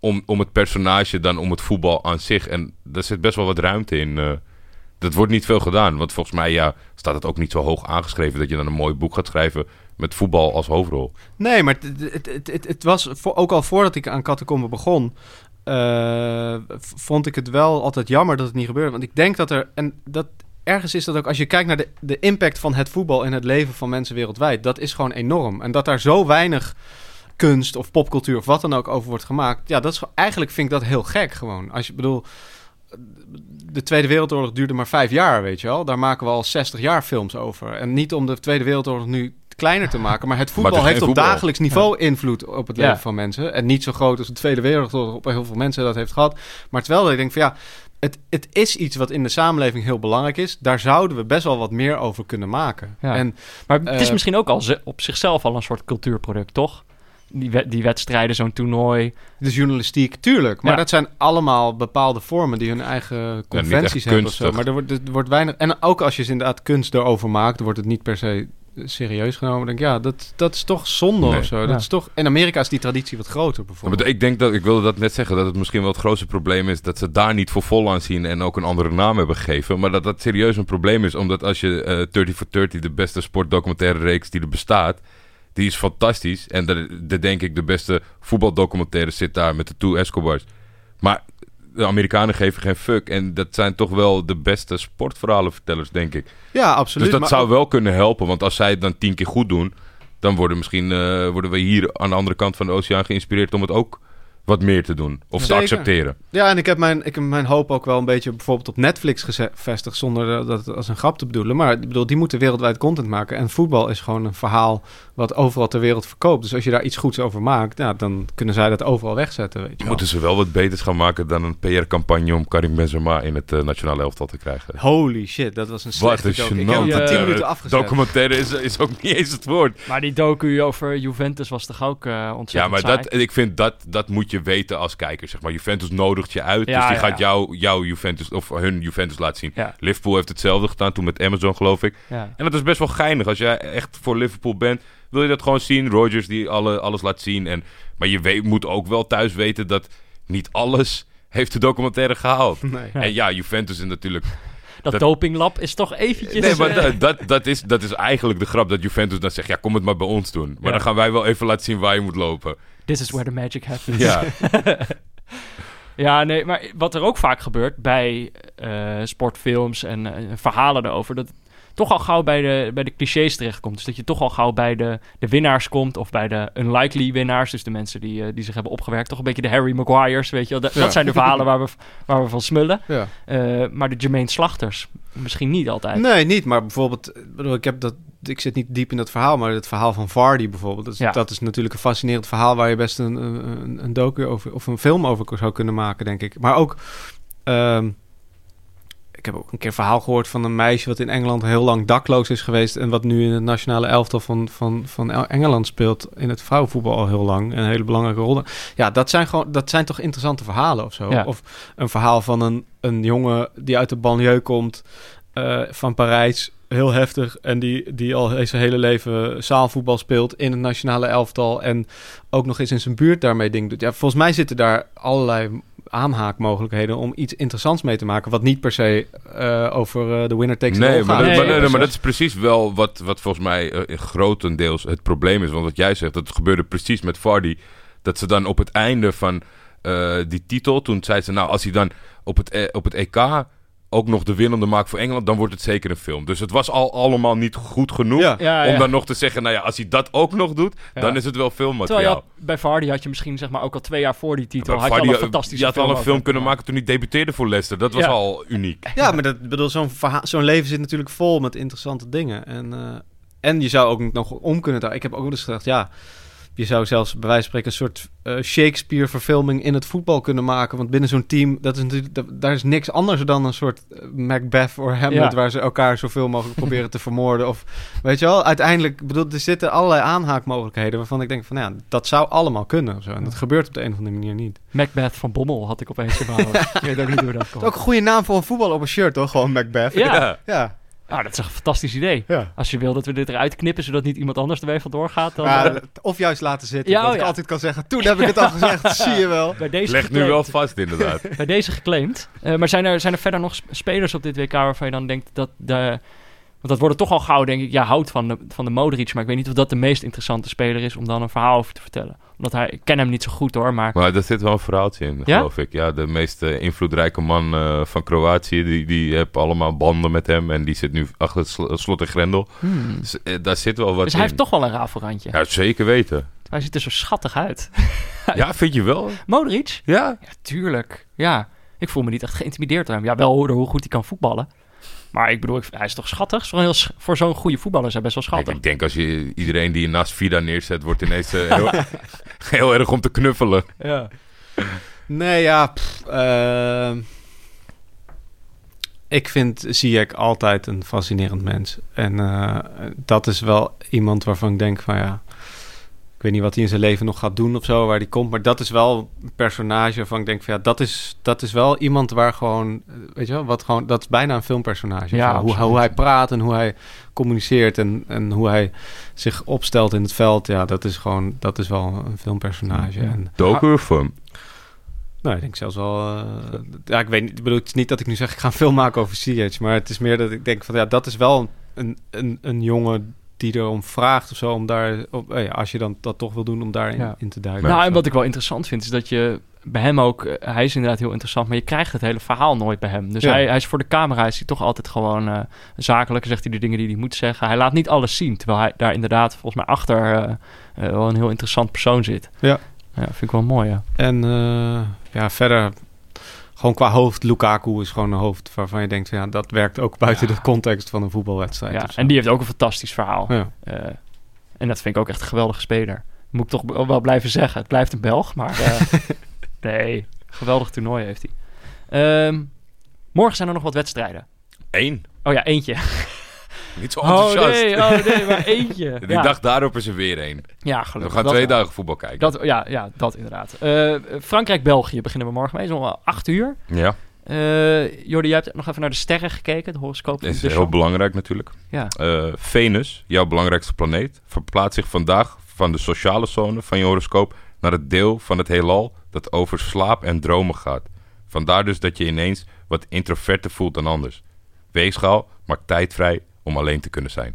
om, om het personage dan om het voetbal aan zich. En daar zit best wel wat ruimte in. eh. dat wordt niet veel gedaan. Want volgens mij ja, staat het ook niet zo hoog aangeschreven dat je dan een mooi boek gaat schrijven met voetbal als hoofdrol. Nee, maar het, het, het, was voor, ook al voordat ik aan Catacombe begon, eh, vond ik het wel altijd jammer dat het niet gebeurde. Want ik denk dat er, en dat ergens is dat ook, als je kijkt naar de, de impact van het voetbal in het leven van mensen wereldwijd, dat is gewoon enorm. En dat daar zo weinig kunst of popcultuur of wat dan ook over wordt gemaakt, ja, dat is eigenlijk vind ik dat heel gek gewoon. Als je bedoel, de Tweede Wereldoorlog duurde maar vijf jaar, weet je wel. Daar maken we al 60 jaar films over. En niet om de Tweede Wereldoorlog nu kleiner te maken, maar het voetbal het heeft op dagelijks niveau invloed op het Ja. leven van mensen. En niet zo groot als de Tweede Wereldoorlog op heel veel mensen dat heeft gehad. Maar terwijl dat ik denk van ja, het, het is iets wat in de samenleving heel belangrijk is. Daar zouden we best wel wat meer over kunnen maken. Ja. En Maar het is Eh, misschien ook al op zichzelf al een soort cultuurproduct, toch? Die, die wedstrijden, zo'n toernooi. de journalistiek, tuurlijk. Maar Ja. dat zijn allemaal bepaalde vormen die hun eigen conventies echt hebben of zo. Maar er wordt, er wordt weinig... En ook als je ze inderdaad kunst erover maakt, wordt het niet per se serieus genomen. Denk ik, ja, dat, dat is toch zonde Nee. of zo. Ja. Dat is toch... In Amerika is die traditie wat groter Ja, bijvoorbeeld. maar ik denk dat, ik wilde dat net zeggen, dat het misschien wel het grootste probleem is dat ze daar niet voor vol aan zien en ook een andere naam hebben gegeven. Maar dat dat serieus een probleem is, omdat als je eh 30 for 30, de beste sportdocumentaire reeks die er bestaat, die is fantastisch. En de, de denk ik de beste voetbaldocumentaire zit daar met de Two Escobars. Maar de Amerikanen geven geen fuck. En dat zijn toch wel de beste sportverhalenvertellers, denk ik. Ja, absoluut. dus dat maar zou wel kunnen helpen. Want als zij het dan tien keer goed doen, dan worden, misschien, eh, worden we hier aan de andere kant van de oceaan geïnspireerd om het ook wat meer te doen. Of te accepteren. Ja, en ik heb, mijn, ik heb mijn hoop ook wel een beetje bijvoorbeeld op Netflix gevestigd... zonder eh, dat als een grap te bedoelen. Maar ik bedoel, die moeten wereldwijd content maken. En voetbal is gewoon een verhaal wat overal ter wereld verkoopt. Dus als je daar iets goeds over maakt... Ja, dan kunnen zij dat overal wegzetten, weet je wel. Moeten ze wel wat beters gaan maken dan een PR-campagne om Karim Benzema in het eh, nationale elftal te krijgen. Holy shit, dat was een Wat slechte een joke. Ik heb hem gênant. na 10 Ja, minuten afgezet. Documentaire is, is ook niet eens het woord. Maar die docu over Juventus was toch ook eh Ja, ontzettend maar saai? dat, ik vind dat, dat moet je weten als kijker. Zeg maar. Juventus nodigt je uit, Ja, dus die ja, gaat ja. jou, jouw Juventus, of hun Juventus laten zien. Ja. Liverpool heeft hetzelfde gedaan, toen met Amazon geloof ik. Ja. En dat is best wel geinig. Als jij echt voor Liverpool bent, wil je dat gewoon zien. Rodgers die alle, alles laat zien. En, maar je weet, moet ook wel thuis weten dat niet alles heeft de documentaire gehaald. Nee. En ja, Juventus is natuurlijk... Dat, Dat- dopinglab is toch eventjes... Nee, maar eh, dat, dat, dat, is, dat is eigenlijk de grap dat Juventus dan zegt... Ja, kom het maar bij ons doen. Maar Ja. dan gaan wij wel even laten zien waar je moet lopen. This is where the magic happens. Ja, Ja, nee, maar wat er ook vaak gebeurt bij eh, sportfilms en eh, verhalen erover, dat toch al gauw bij de, bij de clichés terechtkomt. Dus dat je toch al gauw bij de, de winnaars komt of bij de unlikely winnaars. Dus de mensen die, eh, die zich hebben opgewerkt. Toch een beetje de Harry Maguires, weet je wel. Dat, Ja. dat zijn de verhalen waar we, waar we van smullen. Ja. Eh, maar de Jermaine Slachters, misschien niet altijd. Nee, niet. Maar bijvoorbeeld, ik bedoel, ik, heb dat, ik zit niet diep in dat verhaal, maar het verhaal van Vardy bijvoorbeeld. Dat is, Ja. dat is natuurlijk een fascinerend verhaal waar je best een, een, een docu over of een film over zou kunnen maken, denk ik. Maar ook, ehm, ik heb ook een keer een verhaal gehoord van een meisje wat in Engeland heel lang dakloos is geweest. En wat nu in het nationale elftal van, van, van El- Engeland speelt. In het vrouwenvoetbal al heel lang. Een hele belangrijke rol. Ja, dat zijn, gewoon, dat zijn toch interessante verhalen of zo. Ja. Of een verhaal van een, een jongen die uit de banlieue komt eh, van Parijs. Heel heftig. En die, die al zijn hele leven zaalvoetbal speelt in het nationale elftal. En ook nog eens in zijn buurt daarmee ding doet. Ja, volgens mij zitten daar allerlei aanhaakmogelijkheden om iets interessants mee te maken. Wat niet per se eh, over eh, de winner takes all Nee, maar, gaat. dat, Nee, maar, nee, maar dat is precies wel wat, wat volgens mij eh, grotendeels het probleem is. Want wat jij zegt, dat gebeurde precies met Vardy. Dat ze dan op het einde van eh, die titel, toen zei ze... nou, als hij dan op het, op het EK ook nog de winnende maakt voor Engeland... dan wordt het zeker een film. Dus het was al allemaal niet goed genoeg... Ja. Ja, om ja. dan nog te zeggen, nou ja, als hij dat ook nog doet... Ja. dan is het wel filmmateriaal. had, bij Vardy had je misschien zeg maar ook al twee jaar voor die titel... Had je al Vardy, een fantastische je had al een film kunnen maken toen hij debuteerde voor Leicester. Dat was Ja. al uniek. Ja, maar dat bedoel, zo'n zo'n leven zit natuurlijk vol met interessante dingen. En, eh, en je zou ook nog om kunnen draaien. Ik heb ook wel eens gedacht, ja, je zou zelfs bij wijze van spreken een soort eh, Shakespeare-verfilming in het voetbal kunnen maken. Want binnen zo'n team, dat is natuurlijk, dat- daar is niks anders dan een soort eh, Macbeth of Hamlet, Ja. waar ze elkaar zoveel mogelijk proberen te vermoorden. Of weet je wel, uiteindelijk, bedoel, er zitten allerlei aanhaakmogelijkheden waarvan ik denk van, ja, dat zou allemaal kunnen. Of zo. En dat gebeurt op de een of andere manier niet. Macbeth van Bommel had ik opeens hoofd. Ik weet ook niet hoe dat komt. ook een goede naam voor een voetbal op een shirt, toch? Gewoon Macbeth. Ja, Ja. Nou, dat is een fantastisch idee. ja. Als je wil dat we dit eruit knippen, zodat niet iemand anders er weer vandoor gaat, dan... Ja, eh, of juist laten zitten. Ja, dat oh ik ja. altijd kan zeggen, toen heb ik het al gezegd, zie je wel. bij deze Leg nu wel vast, inderdaad. Bij deze geclaimd. Eh, maar zijn er, zijn er verder nog sp- spelers op dit WK waarvan je dan denkt dat de... Want dat worden toch al gauw, denk ik, ja, houdt van de, van de Modric. Maar ik weet niet of dat de meest interessante speler is om dan een verhaal over te vertellen. Omdat hij, ik ken hem niet zo goed hoor, maar... Maar daar zit wel een verhaaltje in, Ja? geloof ik. Ja, de meest invloedrijke man eh, van Kroatië, die, die heeft allemaal banden met hem. En die zit nu achter het sl- slot en grendel. Hmm. Dus, eh, daar zit wel wat Dus hij in. heeft toch wel een rafelrandje. Ja, zeker weten. Hij ziet er zo schattig uit. Ja, vind je wel? Modric? Ja. Ja, tuurlijk. Ja, ik voel me niet echt geïntimideerd door hem. Ja, wel door hoe goed hij kan voetballen. Maar ik bedoel, ik- hij is toch schattig? Toch heel voor zo'n goede voetballer is hij best wel schattig. ik denk als je iedereen die je naast Vida neerzet, wordt ineens eh, heel, heel erg om te knuffelen. Ja. Nee, ja. pff, ehm, ik vind Ziyech altijd een fascinerend mens. En eh, dat is wel iemand waarvan ik denk van ja... Ik weet niet wat hij in zijn leven nog gaat doen of zo, waar hij komt. Maar dat is wel een personage waarvan ik denk van ja, dat is, dat is wel iemand waar gewoon, eh, weet je wel, wat gewoon, dat is bijna een filmpersonage. Ja, hoe, hoe hij praat en hoe hij communiceert en, en hoe hij zich opstelt in het veld. Ja, dat is gewoon, dat is wel een filmpersonage. Ja. En Doku of film? nou, ik denk zelfs wel. eh, ja, ik weet niet. Ik bedoel, het is niet dat ik nu zeg ik ga een film maken over CH, maar het is meer dat ik denk van ja, dat is wel een, een, een jongen die erom vraagt of zo om daar, op, eh, ja, als je dan dat toch wil doen, om daarin Ja. in te duiken. Nou, en wat ik wel interessant vind, is dat je bij hem ook... eh, hij is inderdaad heel interessant, maar je krijgt het hele verhaal nooit bij hem. Dus Ja. hij, hij is voor de camera is hij toch altijd gewoon eh, zakelijk. Zegt hij de dingen die hij moet zeggen. Hij laat niet alles zien, terwijl hij daar inderdaad volgens mij achter eh, eh, wel een heel interessant persoon zit. Ja. Ja, vind ik wel mooi, ja. En eh, ja, verder. Gewoon qua hoofd, Lukaku is gewoon een hoofd waarvan je denkt, van, ja, dat werkt ook buiten Ja. de context van een voetbalwedstrijd. ja. En die heeft ook een fantastisch verhaal. Ja. Eh, en dat vind ik ook echt een geweldige speler. Moet ik toch wel blijven zeggen. Het blijft een Belg, maar eh, nee, geweldig toernooi heeft hij. Ehm, morgen zijn er nog wat wedstrijden. Eén. Oh ja, eentje. Niet zo Oh enthousiast. nee, oh nee, maar eentje. Ja. dag daarop is er weer één. ja, We gelukkig. gaan Dat twee wel. dagen voetbal kijken. Dat, ja, ja, dat inderdaad. Eh, Frankrijk-België beginnen we morgen mee. Zo'n acht uur. Ja, Eh Jordi, jij hebt nog even naar de sterren gekeken. De horoscoop dat is heel belangrijk natuurlijk. Ja. Eh, Venus, jouw belangrijkste planeet, verplaatst zich vandaag van de sociale zone van je horoscoop naar het deel van het heelal dat over slaap en dromen gaat. Vandaar dus dat je ineens wat introverter voelt dan anders. Weegschaal maakt tijd vrij om alleen te kunnen zijn.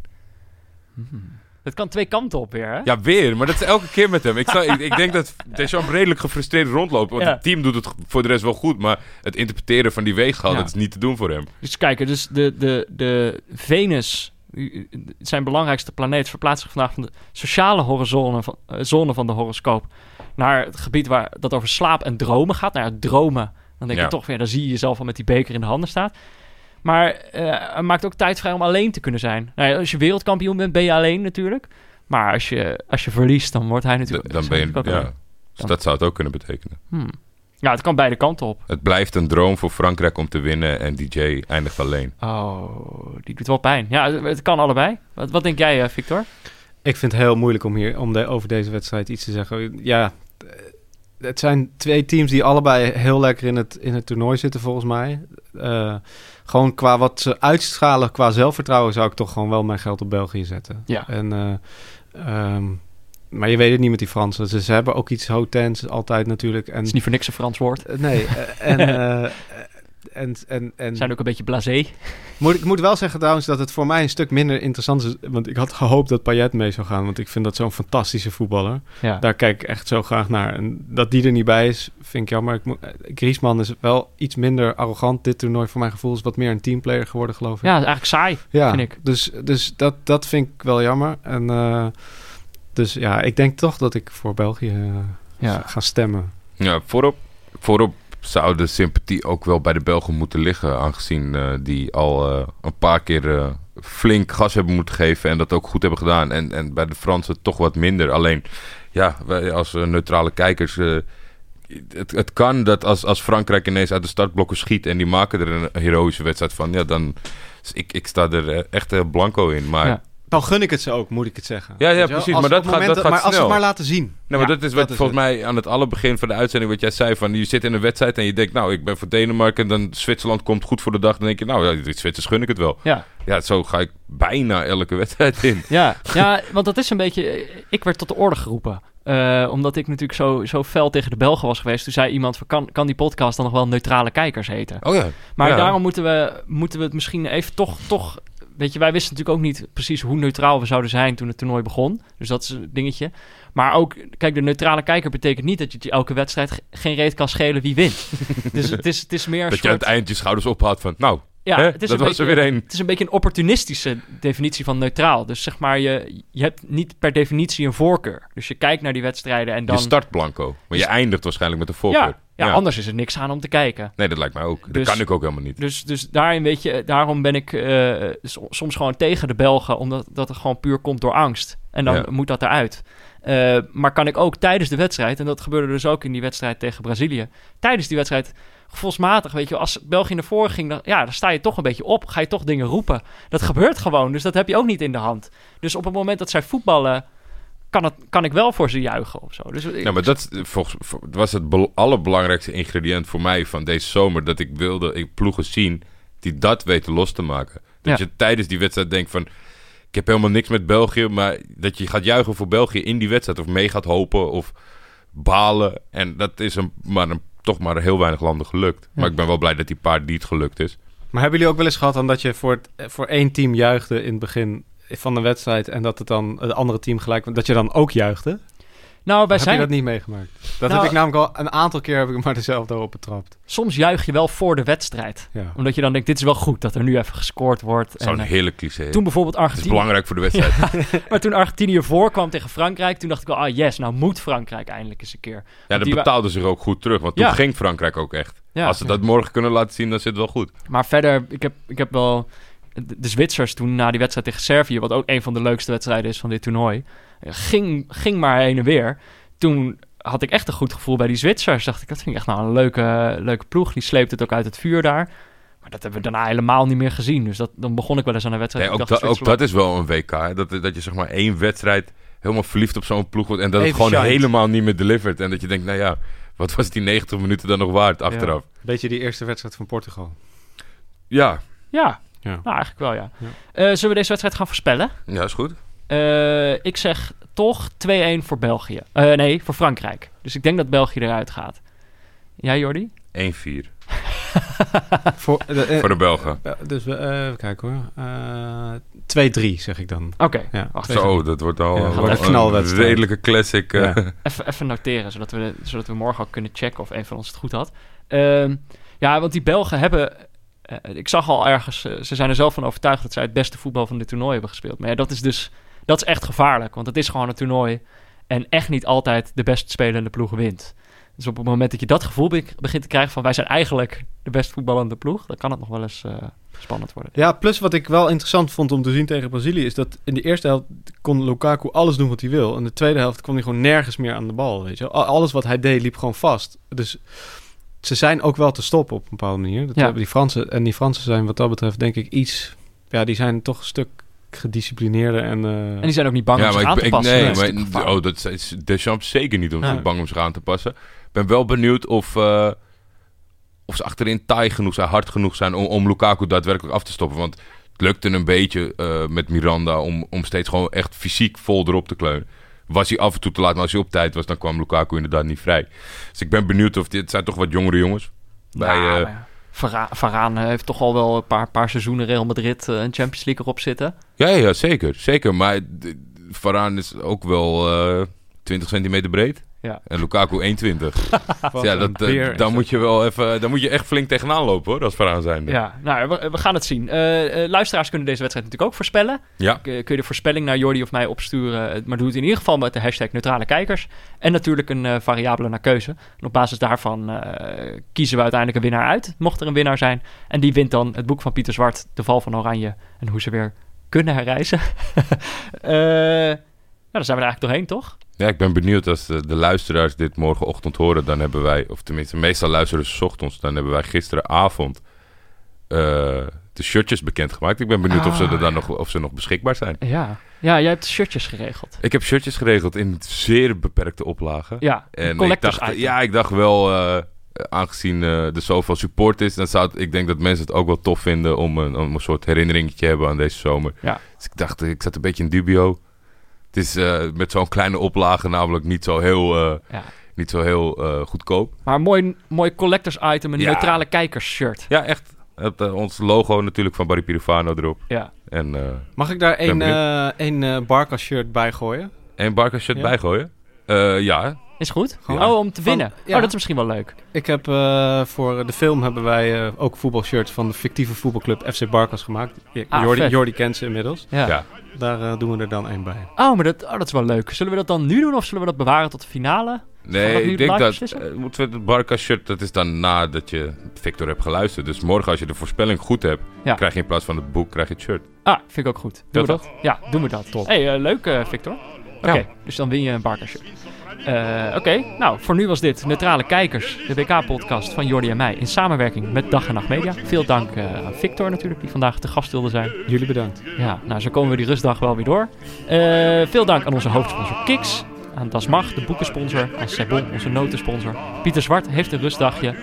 Het kan twee kanten op weer, hè? Ja, weer, maar dat is elke keer met hem. Ik, zou, ik, ik denk dat Deschamps redelijk gefrustreerd rondloopt. Want Ja. het team doet het voor de rest wel goed. Maar het interpreteren van die weegschaal, Ja. dat is niet te doen voor hem. Dus kijken, dus de, de, de Venus, zijn belangrijkste planeet, verplaatst zich vandaag van de sociale horizone van, eh, zone van de horoscoop naar het gebied waar dat over slaap en dromen gaat. Nou ja, dromen, dan denk Ja. je toch weer, dan zie je jezelf al met die beker in de handen staan. Maar eh hij maakt ook tijd vrij om alleen te kunnen zijn. Nou ja, als je wereldkampioen bent, ben je alleen natuurlijk. Maar als je, als je verliest, dan wordt hij natuurlijk... dan ben je, ook ja. alleen. Dus dat zou het ook kunnen betekenen. Hmm. Ja, het kan beide kanten op. Het blijft een droom voor Frankrijk om te winnen en DJ eindigt alleen. Oh, die doet wel pijn. Ja, het- kan allebei. Wat, wat denk jij, eh, Victor? Ik vind het heel moeilijk om hier om de, over deze wedstrijd iets te zeggen. Ja, het zijn twee teams die allebei heel lekker in het, in het toernooi zitten, volgens mij. Eh, gewoon qua wat ze uitstralen, qua zelfvertrouwen, zou ik toch gewoon wel mijn geld op België zetten. Ja. En, eh, ehm, maar je weet het niet met die Fransen. Ze, ze hebben ook iets hotends altijd natuurlijk. En, Het is niet voor niks een Frans woord. Eh, Nee, eh, en, en, en, en zijn ook een beetje blasé. moet, ik moet wel zeggen trouwens dat het voor mij een stuk minder interessant is. Want ik had gehoopt dat Payet mee zou gaan. Want ik vind dat zo'n fantastische voetballer. Ja. Daar kijk ik echt zo graag naar. En dat die er niet bij is, vind ik jammer. Ik moet, eh, Griezmann is wel iets minder arrogant. Dit toernooi voor mijn gevoel is wat meer een teamplayer geworden, geloof ik. ja, eigenlijk saai. Ja, vind ik. Dus, dus dat, dat vind ik wel jammer. En eh, dus ja, ik denk toch dat ik voor België eh, Ja. ga stemmen. Ja, voorop, voorop zou de sympathie ook wel bij de Belgen moeten liggen. Aangezien eh, die al eh, een paar keer eh, flink gas hebben moeten geven. En dat ook goed hebben gedaan. En, en bij de Fransen toch wat minder. Alleen, ja, wij als neutrale kijkers. het, het kan dat als, als Frankrijk ineens uit de startblokken schiet. en die maken er een heroïsche wedstrijd van. Ja, dan. Ik, ik sta er echt blanco in. Maar. Dan gun ik het ze ook, moet ik het zeggen. Ja, ja, precies, maar dat gaat- momenten- dat gaat Maar als ze het maar laten zien. Nou, maar Ja, dat is wat dat is volgens mij aan het allerbegin van de uitzending wat jij zei. Van, je zit in een wedstrijd en je denkt, nou, ik ben voor Denemarken. En dan Zwitserland komt goed voor de dag. Dan denk je, nou, ja, die Zwitsers gun ik het wel. Ja. Ja, zo ga ik bijna elke wedstrijd in. Ja, ja, want dat is een beetje... Ik werd tot de orde geroepen. Eh, omdat ik natuurlijk zo, zo fel tegen de Belgen was geweest. Toen zei iemand, van, kan, kan die podcast dan nog wel neutrale kijkers heten? Oh ja. Maar Ja. daarom moeten we, moeten we het misschien even toch, toch... Weet je, wij wisten natuurlijk ook niet precies hoe neutraal we zouden zijn toen het toernooi begon. Dus dat is een dingetje. Maar ook, kijk, de neutrale kijker betekent niet dat je elke wedstrijd ge- geen reet kan schelen wie wint. dus het is, het is meer een Dat je aan soort... het eind je schouders ophaalt van, nou, ja, hè, het is dat een was er beetje- weer één. Het is een beetje een opportunistische definitie van neutraal. Dus zeg maar, je, je hebt niet per definitie een voorkeur. Dus je kijkt naar die wedstrijden en dan... Je start blanco. Maar je eindigt waarschijnlijk met een voorkeur. ja, ja, anders is er niks aan om te kijken. Nee, dat lijkt mij ook. Dus- dat kan ik ook helemaal niet. Dus, dus daarin weet je, daarom ben ik eh, so- soms gewoon tegen de Belgen, omdat dat het gewoon puur komt door angst. En dan Ja. moet dat eruit. Eh, maar kan ik ook tijdens de wedstrijd, en dat gebeurde dus ook in die wedstrijd tegen Brazilië, tijdens die wedstrijd gevoelsmatig, weet je, als België naar voren ging, dan, ja, dan sta je toch een beetje op, ga je toch dingen roepen. Dat gebeurt gewoon, dus dat heb je ook niet in de hand. Dus op het moment dat zij voetballen, kan, het, kan ik wel voor ze juichen of zo. Dus ik- Ja, maar dat is, volgens, vo- was het bel- allerbelangrijkste ingrediënt voor mij van deze zomer. Dat ik wilde ik ploegen zien die dat weten los te maken. Dat Ja. je tijdens die wedstrijd denkt van... Ik heb helemaal niks met België, maar dat je gaat juichen voor België in die wedstrijd. Of mee gaat hopen of balen. En dat is een, maar een, toch maar heel weinig landen gelukt. Maar ik ben wel blij dat die paar niet gelukt is. Maar hebben jullie ook wel eens gehad dan dat je voor, het, eh, voor één team juichte in het begin van de wedstrijd en dat het dan het andere team gelijk, dat je dan ook juichte? nou, wij heb zijn je dat niet meegemaakt? Dat Nou- heb ik namelijk al een aantal keer heb ik maar dezelfde op betrapt. soms juich je wel voor de wedstrijd. Ja. Omdat je dan denkt, dit is wel goed dat er nu even gescoord wordt. Zo'n eh, hele cliché. toen bijvoorbeeld het is Argentinië... belangrijk voor de wedstrijd. Maar toen Argentinië voorkwam tegen Frankrijk, toen dacht ik wel, ah yes, nou moet Frankrijk eindelijk eens een keer. Ja, dat betaalde zich ook goed terug. Want toen Ja. ging Frankrijk ook echt. Ja. Als ze dat morgen kunnen laten zien, dan zit het wel goed. Maar verder, ik heb, ik heb wel de, de Zwitsers toen na die wedstrijd tegen Servië, wat ook een van de leukste wedstrijden is van dit toernooi, eh, ging, ging maar heen en weer. Toen had ik echt een goed gevoel bij die Zwitsers. Dacht ik, dat vind ik echt nou een leuke, leuke ploeg. Die sleept het ook uit het vuur daar. Maar dat hebben we daarna helemaal niet meer gezien. Dus dat, dan begon ik wel eens aan een wedstrijd. Nee, ook, dacht, da- ook Zwitserland- dat is wel een WK. hè. Dat, dat je zeg maar één wedstrijd helemaal verliefd op zo'n ploeg wordt. En dat het gewoon helemaal niet meer delivert. En dat je denkt, nou ja, wat was die 90 minuten dan nog waard achteraf? Beetje die eerste wedstrijd van Portugal. Ja, Ja, Ja. nou eigenlijk wel ja. Ja. Eh, zullen we deze wedstrijd gaan voorspellen? ja, is goed. Eh, ik zeg toch 2-1 voor België. Eh, nee, voor Frankrijk. Dus ik denk dat België eruit gaat. Jij, Jordi? 1-4 voor, de, voor de Belgen. dus we, eh, even kijken hoor. Eh 2-3 zeg ik dan. Oké, Ja, Wacht, twee- Zo, dat wordt al Ja, een- wordt een een knalwedstrijd. redelijke classic. eh. Ja. even, even noteren, zodat we, zodat we morgen ook kunnen checken of een van ons het goed had. Ehm, ja, want die Belgen hebben... eh, ik zag al ergens, eh, ze zijn er zelf van overtuigd dat zij het beste voetbal van dit toernooi hebben gespeeld. Maar ja, dat is dus, dat is echt gevaarlijk, want het is gewoon een toernooi. En echt niet altijd de best spelende ploeg wint. Dus op het moment dat je dat gevoel be- begint te krijgen van wij zijn eigenlijk de best voetballende ploeg, dan kan het nog wel eens eh, spannend worden. Ja, plus wat ik wel interessant vond om te zien tegen Brazilië... is dat in de eerste helft kon Lukaku alles doen wat hij wil. In de tweede helft kwam hij gewoon nergens meer aan de bal, weet je Alles wat hij deed liep gewoon vast. Dus ze zijn ook wel te stoppen op een bepaalde manier. Dat Ja. die Fransen, en die Fransen zijn wat dat betreft denk ik iets... Ja, die zijn toch een stuk gedisciplineerder en... eh, En die zijn ook niet bang ja, om zich maar aan ik, te passen. nee, Dat is natuurlijk maar, oh, dat is Deschamps zeker niet om bang om zich aan te passen. Ik ben wel benieuwd of, eh, of ze achterin taai genoeg zijn, hard genoeg zijn om, om Lukaku daadwerkelijk af te stoppen. Want het lukte een beetje eh, met Miranda om, om steeds gewoon echt fysiek vol erop te kleunen. Was hij af en toe te laat, maar als hij op tijd was, dan kwam Lukaku inderdaad niet vrij. Dus ik ben benieuwd of dit het zijn toch wat jongere jongens. Bij, Ja, eh, maar. Vara- Varaan heeft toch al wel een paar, paar seizoenen Real Madrid eh, en Champions League erop zitten. ja, ja, zeker. Zeker. Maar Varaan is ook wel eh 20 centimeter breed. Ja. En Lukaku 1,20. wat ja, dat, eh, dan moet je wel even, dan moet je echt flink tegenaan lopen hoor, als Varaan zijn. Ja, nou, we, we gaan het zien. Eh, eh, luisteraars kunnen deze wedstrijd natuurlijk ook voorspellen. Ja. Kun je de voorspelling naar Jordi of mij opsturen. Maar doe het in ieder geval met de hashtag neutrale kijkers. En natuurlijk een variabele naar keuze. En op basis daarvan kiezen we uiteindelijk een winnaar uit. Mocht er een winnaar zijn. En die wint dan het boek van Pieter Zwart, De Val van Oranje. En hoe ze weer kunnen herreizen. Nou, dan zijn we er eigenlijk doorheen, toch? Ja, ik ben benieuwd als de, de luisteraars dit morgenochtend horen. Dan hebben wij, of tenminste, meestal luisteren ze ochtends. Dan hebben wij gisteravond eh, de shirtjes bekendgemaakt. Ik ben benieuwd of, ze Ah, er dan ja. nog, of ze nog beschikbaar zijn. Ja. Ja, jij hebt shirtjes geregeld. Ik heb shirtjes geregeld in zeer beperkte oplagen. Ja, En ik dacht, item. ja, ik dacht wel, eh, aangezien eh, er zoveel support is, dan zou het, ik denk dat mensen het ook wel tof vinden om een, om een soort herinneringetje te hebben aan deze zomer. Ja. Dus ik dacht, ik zat een beetje in dubio. Het is eh, met zo'n kleine oplage namelijk niet zo heel, eh, Ja. niet zo heel eh, goedkoop. Maar een mooi, mooi collectors item, een Ja. neutrale kijkers shirt. Ja, echt. Het, ons logo natuurlijk van Barry Pirifano erop. Ja. En, eh Mag ik daar één, eh één eh, Barca shirt bij gooien? en Barca shirt Ja. bijgooien. Eh, ja, Is goed? Ja. Oh, om te Van- winnen. ja. Oh, dat is misschien wel leuk. Ik heb eh, voor de film hebben wij eh, ook voetbalshirts van de fictieve voetbalclub FC Barcas gemaakt. Ah, Jordi. Jordi kent ze inmiddels. Ja. Ja. Daar eh, doen we er dan één bij. Oh, maar dat, oh, dat is wel leuk. Zullen we dat dan nu doen of zullen we dat bewaren tot de finale? We Nee, dat ik denk dat moeten we het Barca shirt, dat is dan nadat je Victor hebt geluisterd. Dus morgen als je de voorspelling goed hebt, Ja. krijg je in plaats van het boek krijg je het shirt. Ah, vind ik ook goed. Doen we Ja, dat? Ja, doen we dat. Top. hey, leuk eh, Victor. Oké, dus dan win je een Barca shirt. Eh, Oké, nou, voor nu was dit Neutrale Kijkers, de WK-podcast van Jordi en mij in samenwerking met Dag en Nacht Media. Veel dank eh, aan Victor natuurlijk, die vandaag te gast wilde zijn. Jullie bedankt. Ja, nou, zo komen we die rustdag wel weer door. Eh, veel dank aan onze hoofdsponsor Kiks. Aan Das Mag, de boekensponsor. Aan Sebon, onze notensponsor. Pieter Zwart heeft een rustdagje.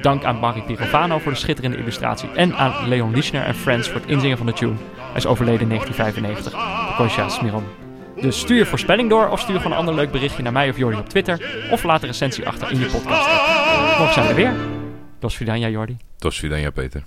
Dank aan Barry Pirovano voor de schitterende illustratie. En aan Leon Lischner en Friends voor het inzingen van de tune. Hij is overleden in 1995. Kosja Smiron. Dus stuur voorspelling door of stuur gewoon een ander leuk berichtje naar mij of Jordi op Twitter. Of laat een recensie achter in je podcast. Morgen zijn we er weer. Dos Vidania, Jordi. Tot dan, ja Peter.